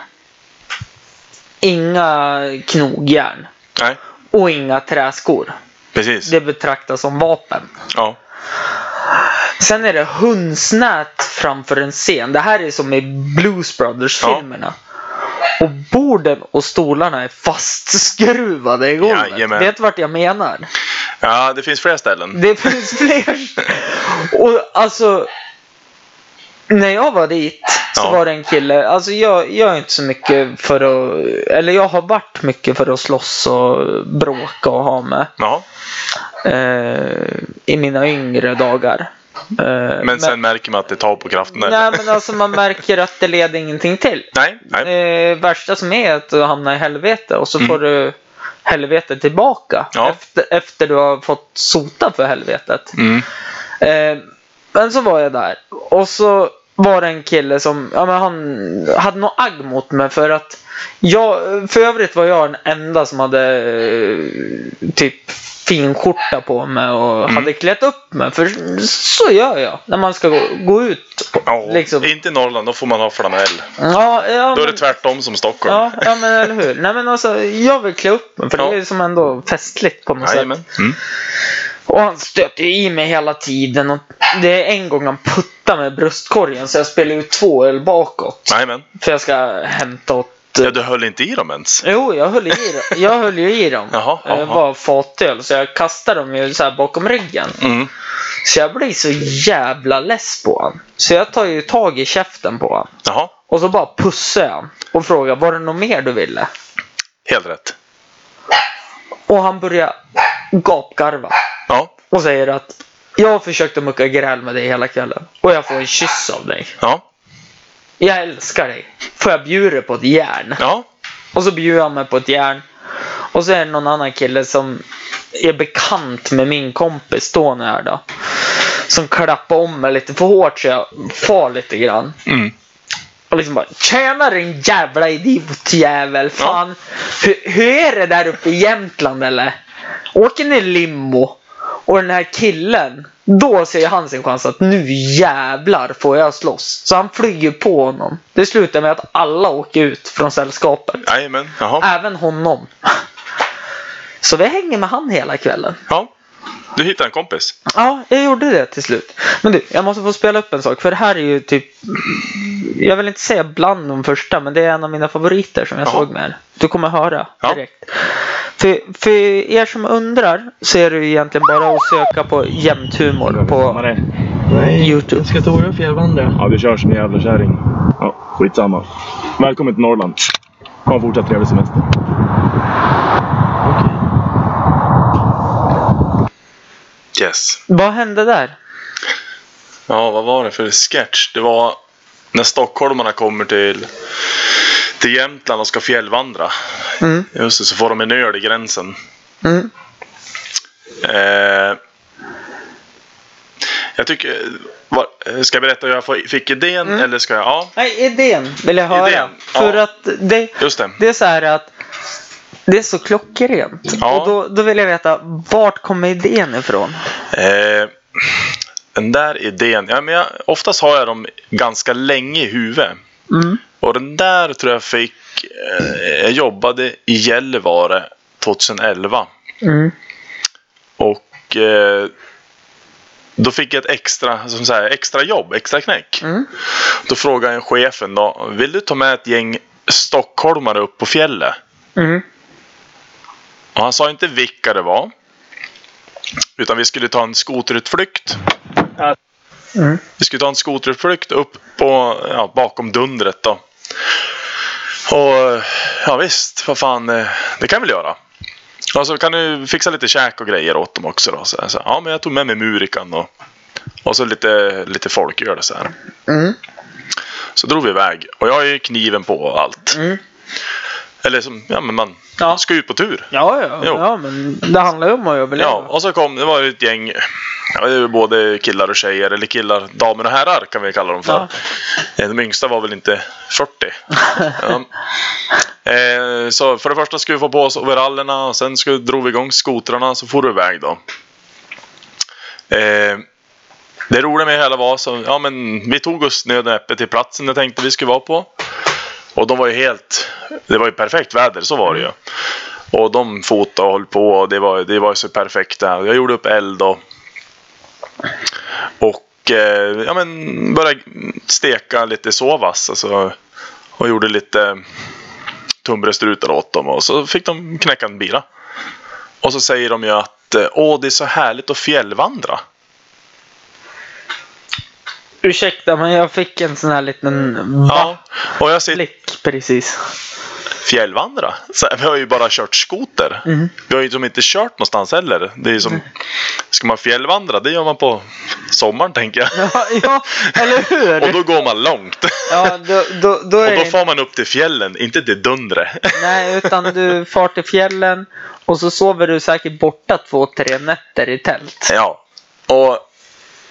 Inga knogjärn. Nej, Och inga träskor. precis. Det betraktas som vapen. Ja. Sen är det hundsnät framför en scen. Det här är som i Blues Brothers-filmerna. Och borden och stolarna är fastskruvade i golvet. Jajamän. Vet du vart jag menar? ja, det finns fler ställen. Det finns fler. Och alltså. När jag var dit så Ja. var det en kille. Alltså jag, jag är inte så mycket för att. Eller jag har varit mycket för att slåss och bråka och ha med. Jaha. Eh, I mina yngre dagar. Eh, Men sen märker man att det tar på kraften. Nej eller? men alltså man märker att det leder ingenting till. Nej, nej. Eh, värsta som är att du hamnar i helvete och så Mm. får du helvetet tillbaka. Ja. Efter, efter du har fått sota för helvetet. Mm. Eh, men så var jag där. Och så var det en kille som, ja men han hade något agg mot mig för att jag, för övrigt var jag den enda som hade eh, typ fin skjorta på mig och Mm. hade klätt upp mig. För så gör jag när man ska gå, gå ut. Ja, liksom. Inte i Norrland, då får man ha flanell. Ja, ja, Då är det tvärtom som Stockholm. Ja, ja men eller hur. Nej men alltså, jag vill klä upp mig för Ja. det är som ändå festligt på något sätt. Jajamän. Mm. Och han stöter ju i mig hela tiden. Och det är en gång han puttar med bröstkorgen så jag spelar ut två öl bakåt. Jajamän. För jag ska hämta åt... Ja, du höll inte i dem ens? Jo, jag höll, i, dem. jag höll ju i dem. Jaha, Det jaha. var fatöl så jag kastade dem ju så bakom ryggen. Mm. Så jag blir så jävla less på han. Så jag tar ju tag i käften på han. Jaha, Och så bara pussar jag. Och frågar, var det något mer du ville? helt rätt. Och han börjar gapgarva. Ja, Och säger att jag har försökt att mucka gräl med dig hela kvällen. Och jag får en kyss av dig. ja, Jag älskar dig. Får jag bjuda på ett järn? ja. Och så bjuder han mig på ett järn. Och så är det någon annan kille som är bekant med min kompis Tony här då. Som klappar om mig lite för hårt så jag far lite grann. Mm. Och liksom bara Tjena din jävla idiotjävel! Fan! Hur, hur är det där uppe i Jämtland eller? Åker ni limo? Och den här killen, då ser han sin chans att nu jävlar får jag slåss. Så han flyger på honom. Det slutar med att alla åker ut från sällskapet. Jajamän, jaha. Även honom. Så vi hänger med han hela kvällen. Ja. Du hittade en kompis. Ja, jag gjorde det till slut. Men du, jag måste få spela upp en sak. För det här är ju typ... Jag vill inte säga bland de första, men det är en av mina favoriter som jag Jaha. såg med. Du kommer höra Ja. direkt. För, för er som undrar så är det ju egentligen bara att söka på jämthumor på Youtube. Ska Tora fjällvandra? Ja, du kör som en jävla kärring. Ja, skitsamma. Välkommen till Norrland. Ha en fortsatt trevlig semester. Yes. Vad hände där? Ja, vad var det för sketch? Det var när stockholmarna kommer till, till Jämtland och ska fjällvandra. Mm. Just det, så får de en öl i gränsen. Mm. Eh, jag tycker... Vad, ska jag berätta hur jag fick idén Mm. eller ska jag... Ja, Nej, idén vill jag höra. Idén, För ja. att det, just det. det är så här att det är så klockrent. Ja. Och då, då vill jag veta, vart kommer idén ifrån? Eh, den där idén, ja, men jag, oftast har jag dem ganska länge i huvudet. Mm. Och den där tror jag fick, eh, jag jobbade i Gällivare 2011. Mm. Och eh, då fick jag ett extra, som så här, extra jobb, extra knäck. Mm. Då frågade jag chefen då, vill du ta med ett gäng stockholmare upp på fjället? Mm. Och han sa inte vilka det var. Utan vi skulle ta en skoterutflykt. Mm. Vi skulle ta en skoterutflykt upp på, ja, bakom dundret då. Och ja visst, vad fan, eh, det kan vi väl göra. Och så kan du fixa lite käk och grejer åt dem också då. Så, sa, ja men jag tog med mig murikan och, och så lite, lite folköl så här. Mm. Så drog vi iväg. Och jag har ju kniven på allt. Mm. Eller som, ja men man Ja. ska ut på tur. Ja, ja, Jo. ja, men det handlar ju om att överleva. Ja, och så kom det var ju ett gäng, ja, det var både killar och tjejer, eller killar, damer och herrar kan vi kalla dem för. Eh, De yngsta var väl inte 40. ja. eh, så för det första skulle vi få på oss overallerna och sen skulle, drog vi igång skotrarna så får du iväg då. Eh, det roliga med hela var så, ja men vi tog oss nöd och näppe till platsen jag tänkte vi skulle vara på. Och de var ju helt, det var ju perfekt väder, så var det ju. Och de fotade och höll på och det var, det var så perfekt där. Jag gjorde upp eld och, och eh, ja, men började steka lite sovas. Alltså, och gjorde lite tunnbrödsstrutar åt dem och så fick de knäcka en bira. Och så säger de ju att åh det är så härligt att fjällvandra. Ursäkta, men jag fick en sån här liten Ja, och jag sitter precis. fjällvandra. Vi har ju bara kört skoter. Mm. Vi har ju som inte kört någonstans heller. Det är som, ska man fjällvandra, det gör man på sommaren tänker jag. Ja, ja eller hur? Och då går man långt. Ja, då, då, då är Och då får man upp till fjällen, inte till Dundre. Nej, utan du far till fjällen och så sover du säkert borta två, tre nätter i tält. Ja. Och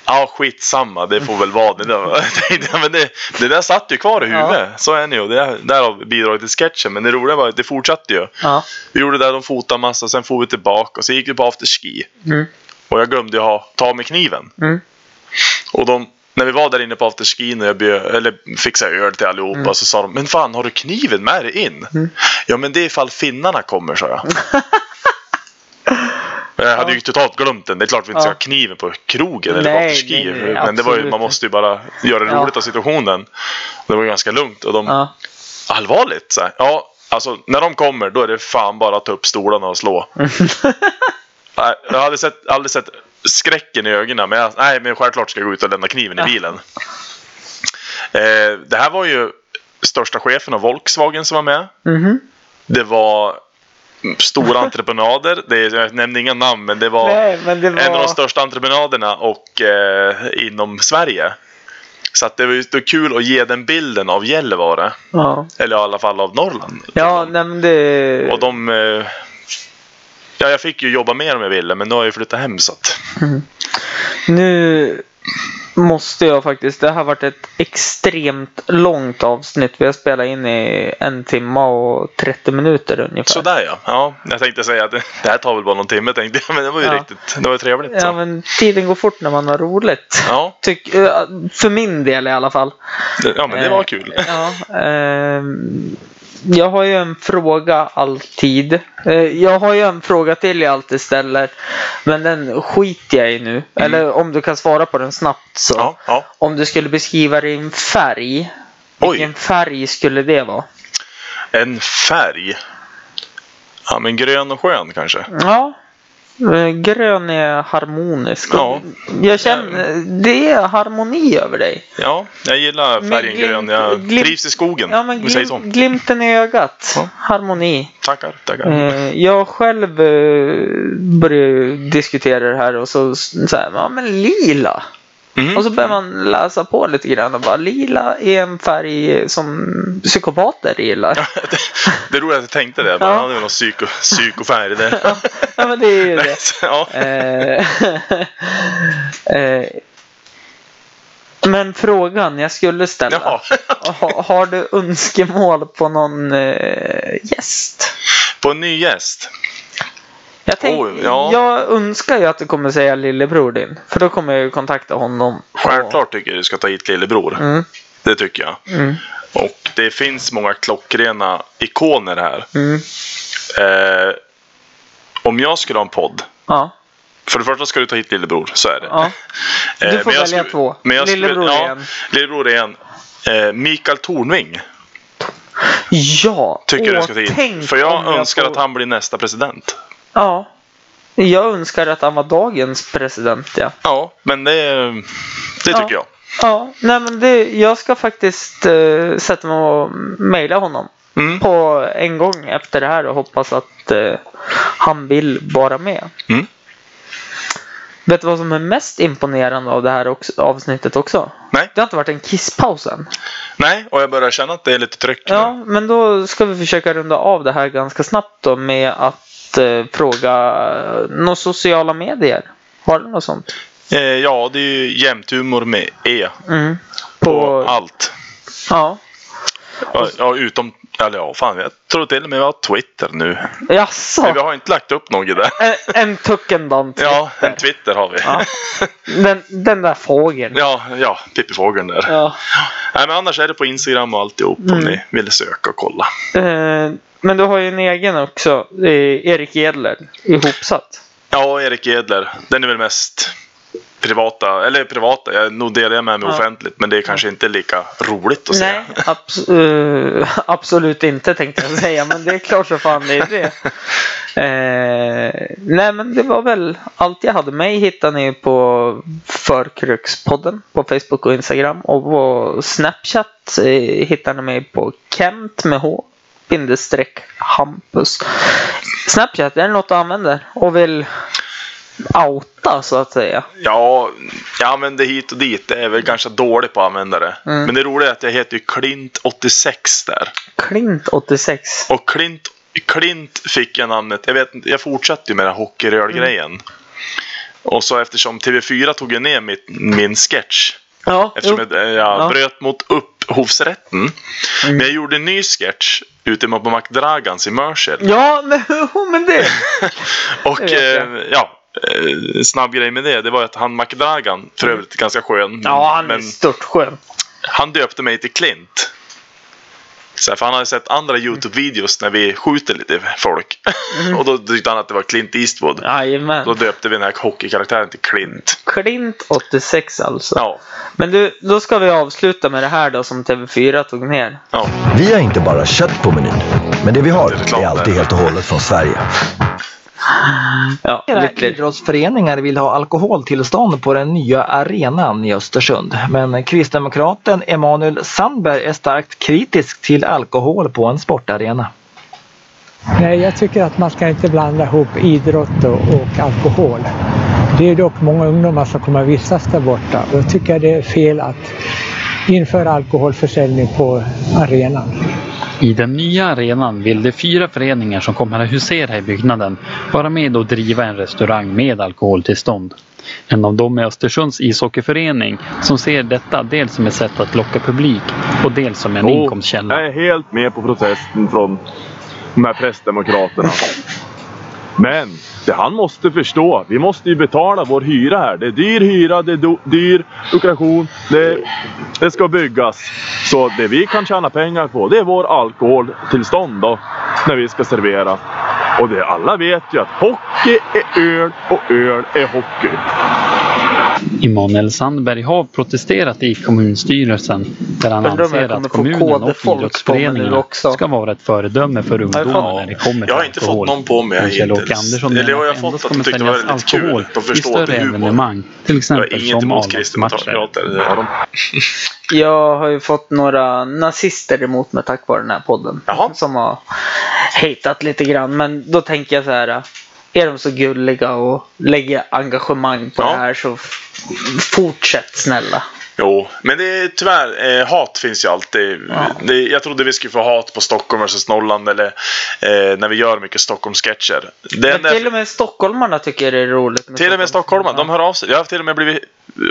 ja, skitsamma, det får väl vara det. Där. Men det, det där satt ju kvar i huvudet. Så är det ju. Det därav bidrag till sketchen. Men det roliga var att det fortsatte ju. Ja. Vi gjorde det där, de fotade massa, sen får vi tillbaka och så gick vi på afterski. Mm. Och jag glömde ju ha, ta med kniven. Mm. Och de, när vi var där inne på afterskin och jag bjöd, eller fixade öl till allihopa Mm. så sa de Men fan har du kniven med dig in? Ja men det är ifall finnarna kommer sa jag. Jag hade ju totalt glömt den. Det är klart vi inte ska ha kniven på krogen eller Nej, afterski. nej, nej, men det var ju, man måste ju bara göra det roligt av situationen. Det var ju ganska lugnt. Och de, allvarligt? Så här, ja, alltså när de kommer då är det fan bara att ta upp stolarna och slå. Nej, jag aldrig sett, aldrig sett skräcken i ögonen. Men jag, nej, men självklart ska jag gå ut och lämna kniven i bilen. Eh, det här var ju största chefen av Volkswagen som var med. Mhm. Det var stora entreprenader. Det är, jag nämnde inga namn, men det var Nej, men det var... en av de största entreprenaderna och eh, inom Sverige. Så att det var ju det var kul att ge den bilden av Gällivare. Ja, Eller i alla fall av Norrland. ja men det... Och de... Eh, ja, jag fick ju jobba mer om jag ville, men nu har jag ju flyttat hem så att... Nu måste jag faktiskt. Det har varit ett extremt långt avsnitt. Vi har spelat in i en timme och 30 minuter ungefär. Sådär ja. ja. Jag tänkte säga att det, här tar väl bara någon timme tänkte jag, men det var ju Ja. riktigt... Det var ju trevligt. Ja, Så. men tiden går fort när man har roligt. Ja, Tyck, eh, för min del i alla fall. ja, men det var Eh, kul. Ja, ehm, jag har ju en fråga alltid. Eh, Jag har ju en fråga till jag alltid ställer. Men den skiter jag i nu. Eller om du kan svara på den snabbt så. Mm. Ja, ja. Om du skulle beskriva din färg. Oj. Vilken färg skulle det vara? En färg. Ja, men grön och skön kanske. Ja. Eh, Grön är harmonisk. Ja. Jag känner, det är harmoni över dig. Ja, jag gillar färgen glimt- grön. Jag glimt- trivs i skogen. Ja, men om vi säger så. glim, glimten i ögat. Ja. Harmoni. Tackar, tackar. Eh, Jag själv eh, började diskutera det här och så, så här, ja men lila. Mm. Och så börjar man läsa på lite grann och bara lila är en färg som psykopater gillar. det, det är roligt att jag tänkte det. Ja. Ja. Han är någon psyko, psykofärg. Det. Ja men det är ju det. Ja. Eh, eh, men frågan jag skulle ställa. Jaha. Ha, har du önskemål på någon eh, gäst? På en ny gäst. Jag, tänk, Oj, ja. jag önskar ju att du kommer säga lillebror din. För då kommer jag ju kontakta honom. Självklart tycker jag du ska ta hit lillebror. Mm, Det tycker jag. mm, Och det finns många klockrena ikoner här. mm. Eh, om jag skulle ha en podd. Ja, För det första ska du ta hit lillebror, så är det. ja. Eh, Du får jag välja skulle- två. Jag skulle, Lillebror ja. Lillebror är en. Eh, Mikael Tornving Ja, tycker jag åh, du ska ta hit. För jag önskar får- att han blir nästa president. Ja. Jag önskar att han var dagens president, ja. Ja, men det, det Ja. tycker jag. Ja, nej men det, jag ska faktiskt eh, sätta mig och mejla honom Mm. på en gång efter det här och hoppas att eh, han vill vara med. Mm. Vet du vad som är mest imponerande av det här också, avsnittet också? Nej. Det har inte varit en kisspaus än. Nej, och jag börjar känna att det är lite tryck nu. Ja, men då ska vi försöka runda av det här ganska snabbt då med att fråga eh, några sociala medier. Har du något sånt? Eh, ja, det är ju jämthumor med E. Mm. På På, allt. ja. Ja, ja, utom... Eller ja, fan. Jag tror till och med vi har Twitter nu. Jaså? Men vi har inte lagt upp något där. En, en tuckendant. Ja, en Twitter har vi. Ja. Den, den där fågeln. Ja, ja, Pippifågeln där. Ja. Nej, men annars är det på Instagram och alltihop om Mm. ni vill söka och kolla. Eh, men du har ju en egen också. Erik Edler. Ihopsatt. Ja, Erik Edler. Den är väl mest privata, eller privata, jag nog delar jag med mig Ja. offentligt, men det är kanske inte lika roligt att se. Nej, abs- eh, absolut inte tänkte jag säga. Men det är klart så fan det är det. Eh, nej men det var väl allt jag hade. Mig hittar ni på Förkrökspodden på Facebook och Instagram. Och på Snapchat eh, hittar ni mig på Kent med H bindestreck Hampus. Snapchat, är det något du använder och vill outa så att säga? Ja, jag använder hit och dit. Det är väl ganska dålig på att använda det. Mm. Men det roliga är att jag heter ju Klint86 där. Klint 86. Och Klint, Klint fick jag namnet, jag vet jag fortsatte ju med den här hockeyröl-grejen. Mm. Och så eftersom TV4 tog ju ner mitt, min sketch. Ja, Eftersom jo. jag, jag Ja. bröt mot upphovsrätten. Mm. Men jag gjorde en ny sketch ute på McDragans i Mercer. Ja, men, men det. Och Det eh, ja, eh, snabb grej med det, det var att han McDragan, för övrigt ganska skön. Ja, han är men störtskön. han döpte mig till Clint. Så här, för han hade sett andra Youtube-videos när vi skjuter lite folk. och då tyckte han att det var Clint Eastwood. Då Jajamän. döpte vi den här hockeykaraktären till Clint. Klint 86 alltså. Ja, Men du, då ska vi avsluta med det här då som TV4 tog ner. ja. Vi har inte bara kött på menyn, men det vi har är alltid helt och hållet från Sverige. Ja, Flera idrottsföreningar vill ha alkoholtillstånd på den nya arenan i Östersund. Men kristdemokraten Emanuel Sandberg är starkt kritisk till alkohol på en sportarena. Nej, jag tycker att man ska inte blanda ihop idrott och, och alkohol. Det är dock många ungdomar som kommer att vistas där borta. Tycker jag det är fel att införa alkoholförsäljning på arenan. I den nya arenan vill de fyra föreningar som kommer att husera i byggnaden vara med och driva en restaurang med alkoholtillstånd. En av dem är Östersunds ishockeyförening som ser detta dels som ett sätt att locka publik och dels som en Jo, inkomstkälla. Jag är helt med på protesten från de här pressdemokraterna. Men det han måste förstå, vi måste ju betala vår hyra här. Det är dyr hyra, det är do, dyr lokation, det, det ska byggas. Så det vi kan tjäna pengar på, det är vår alkoholtillstånd då, när vi ska servera. Och det alla vet ju att hockey är öl och öl är hockey. Emanuel Sandberg har protesterat i kommunstyrelsen där han jag anser kommer att kommunen och idrottsföreningarna också. ska vara ett föredöme för ungdomar när det kommer till Jag har inte fått alkohol. någon på mig hittills. Andersson Eller menar jag har att fått endast att de kommer tyckte det var säljas lite kul. alkohol De i förstår större evenemang. Till Jag har exempel inget som emot A-lagsmatcher. de. Jag har ju fått några nazister emot mig tack vare den här podden. Jaha. Som har hatat lite grann. Men då tänker jag så här. Är de så gulliga och lägger engagemang på Ja. det här så fortsätt snälla. Jo, men det är tyvärr, eh, hat finns ju alltid. Det, jag trodde vi skulle få hat på Stockholm vs Norrland eller eh, när vi gör mycket Men enda- till och med stockholmarna tycker det är roligt. Till och med Stockholm. stockholmare, de hör av sig. Jag har till och med blivit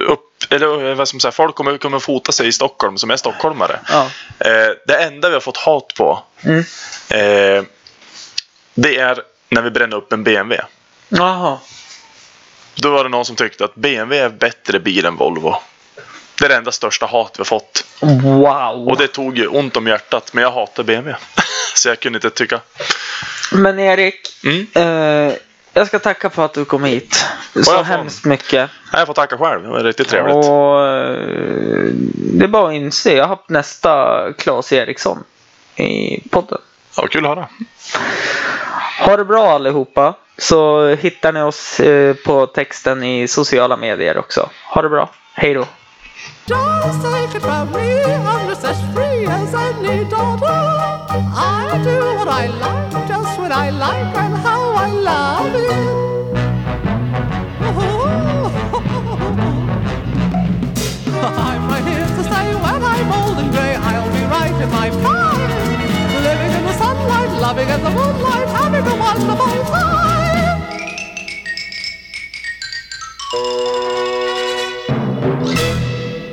upp... Eller vad ska man säga, folk kommer, kommer fota sig i Stockholm som är stockholmare. Ja. Eh, det enda vi har fått hat på, Mm. eh, det är när vi bränner upp en BMW. Jaha. Då var det någon som tyckte att BMW är bättre bil än Volvo. Det är det enda största hat vi har fått. Wow. Och det tog ju ont om hjärtat, men jag hatar BMW. Så jag kunde inte tycka. Men Erik. Mm. Eh, jag ska tacka för att du kom hit. Så får- hemskt mycket. Jag får tacka själv, det var riktigt trevligt. Och eh, det är bara att inse. Jag har haft nästa Claes Eriksson i podden. Ja, kul att höra. Ha det bra allihopa. Så hittar ni oss eh, på texten i sociala medier också. Ha det bra. Hej då. Just take it from me, I'm just as free as any daughter. I do what I like, just when I like, and how I love it. I'm right here to stay when I'm old and grey. I'll be right in my prime. one loving is the moonlight, having a wonderful time.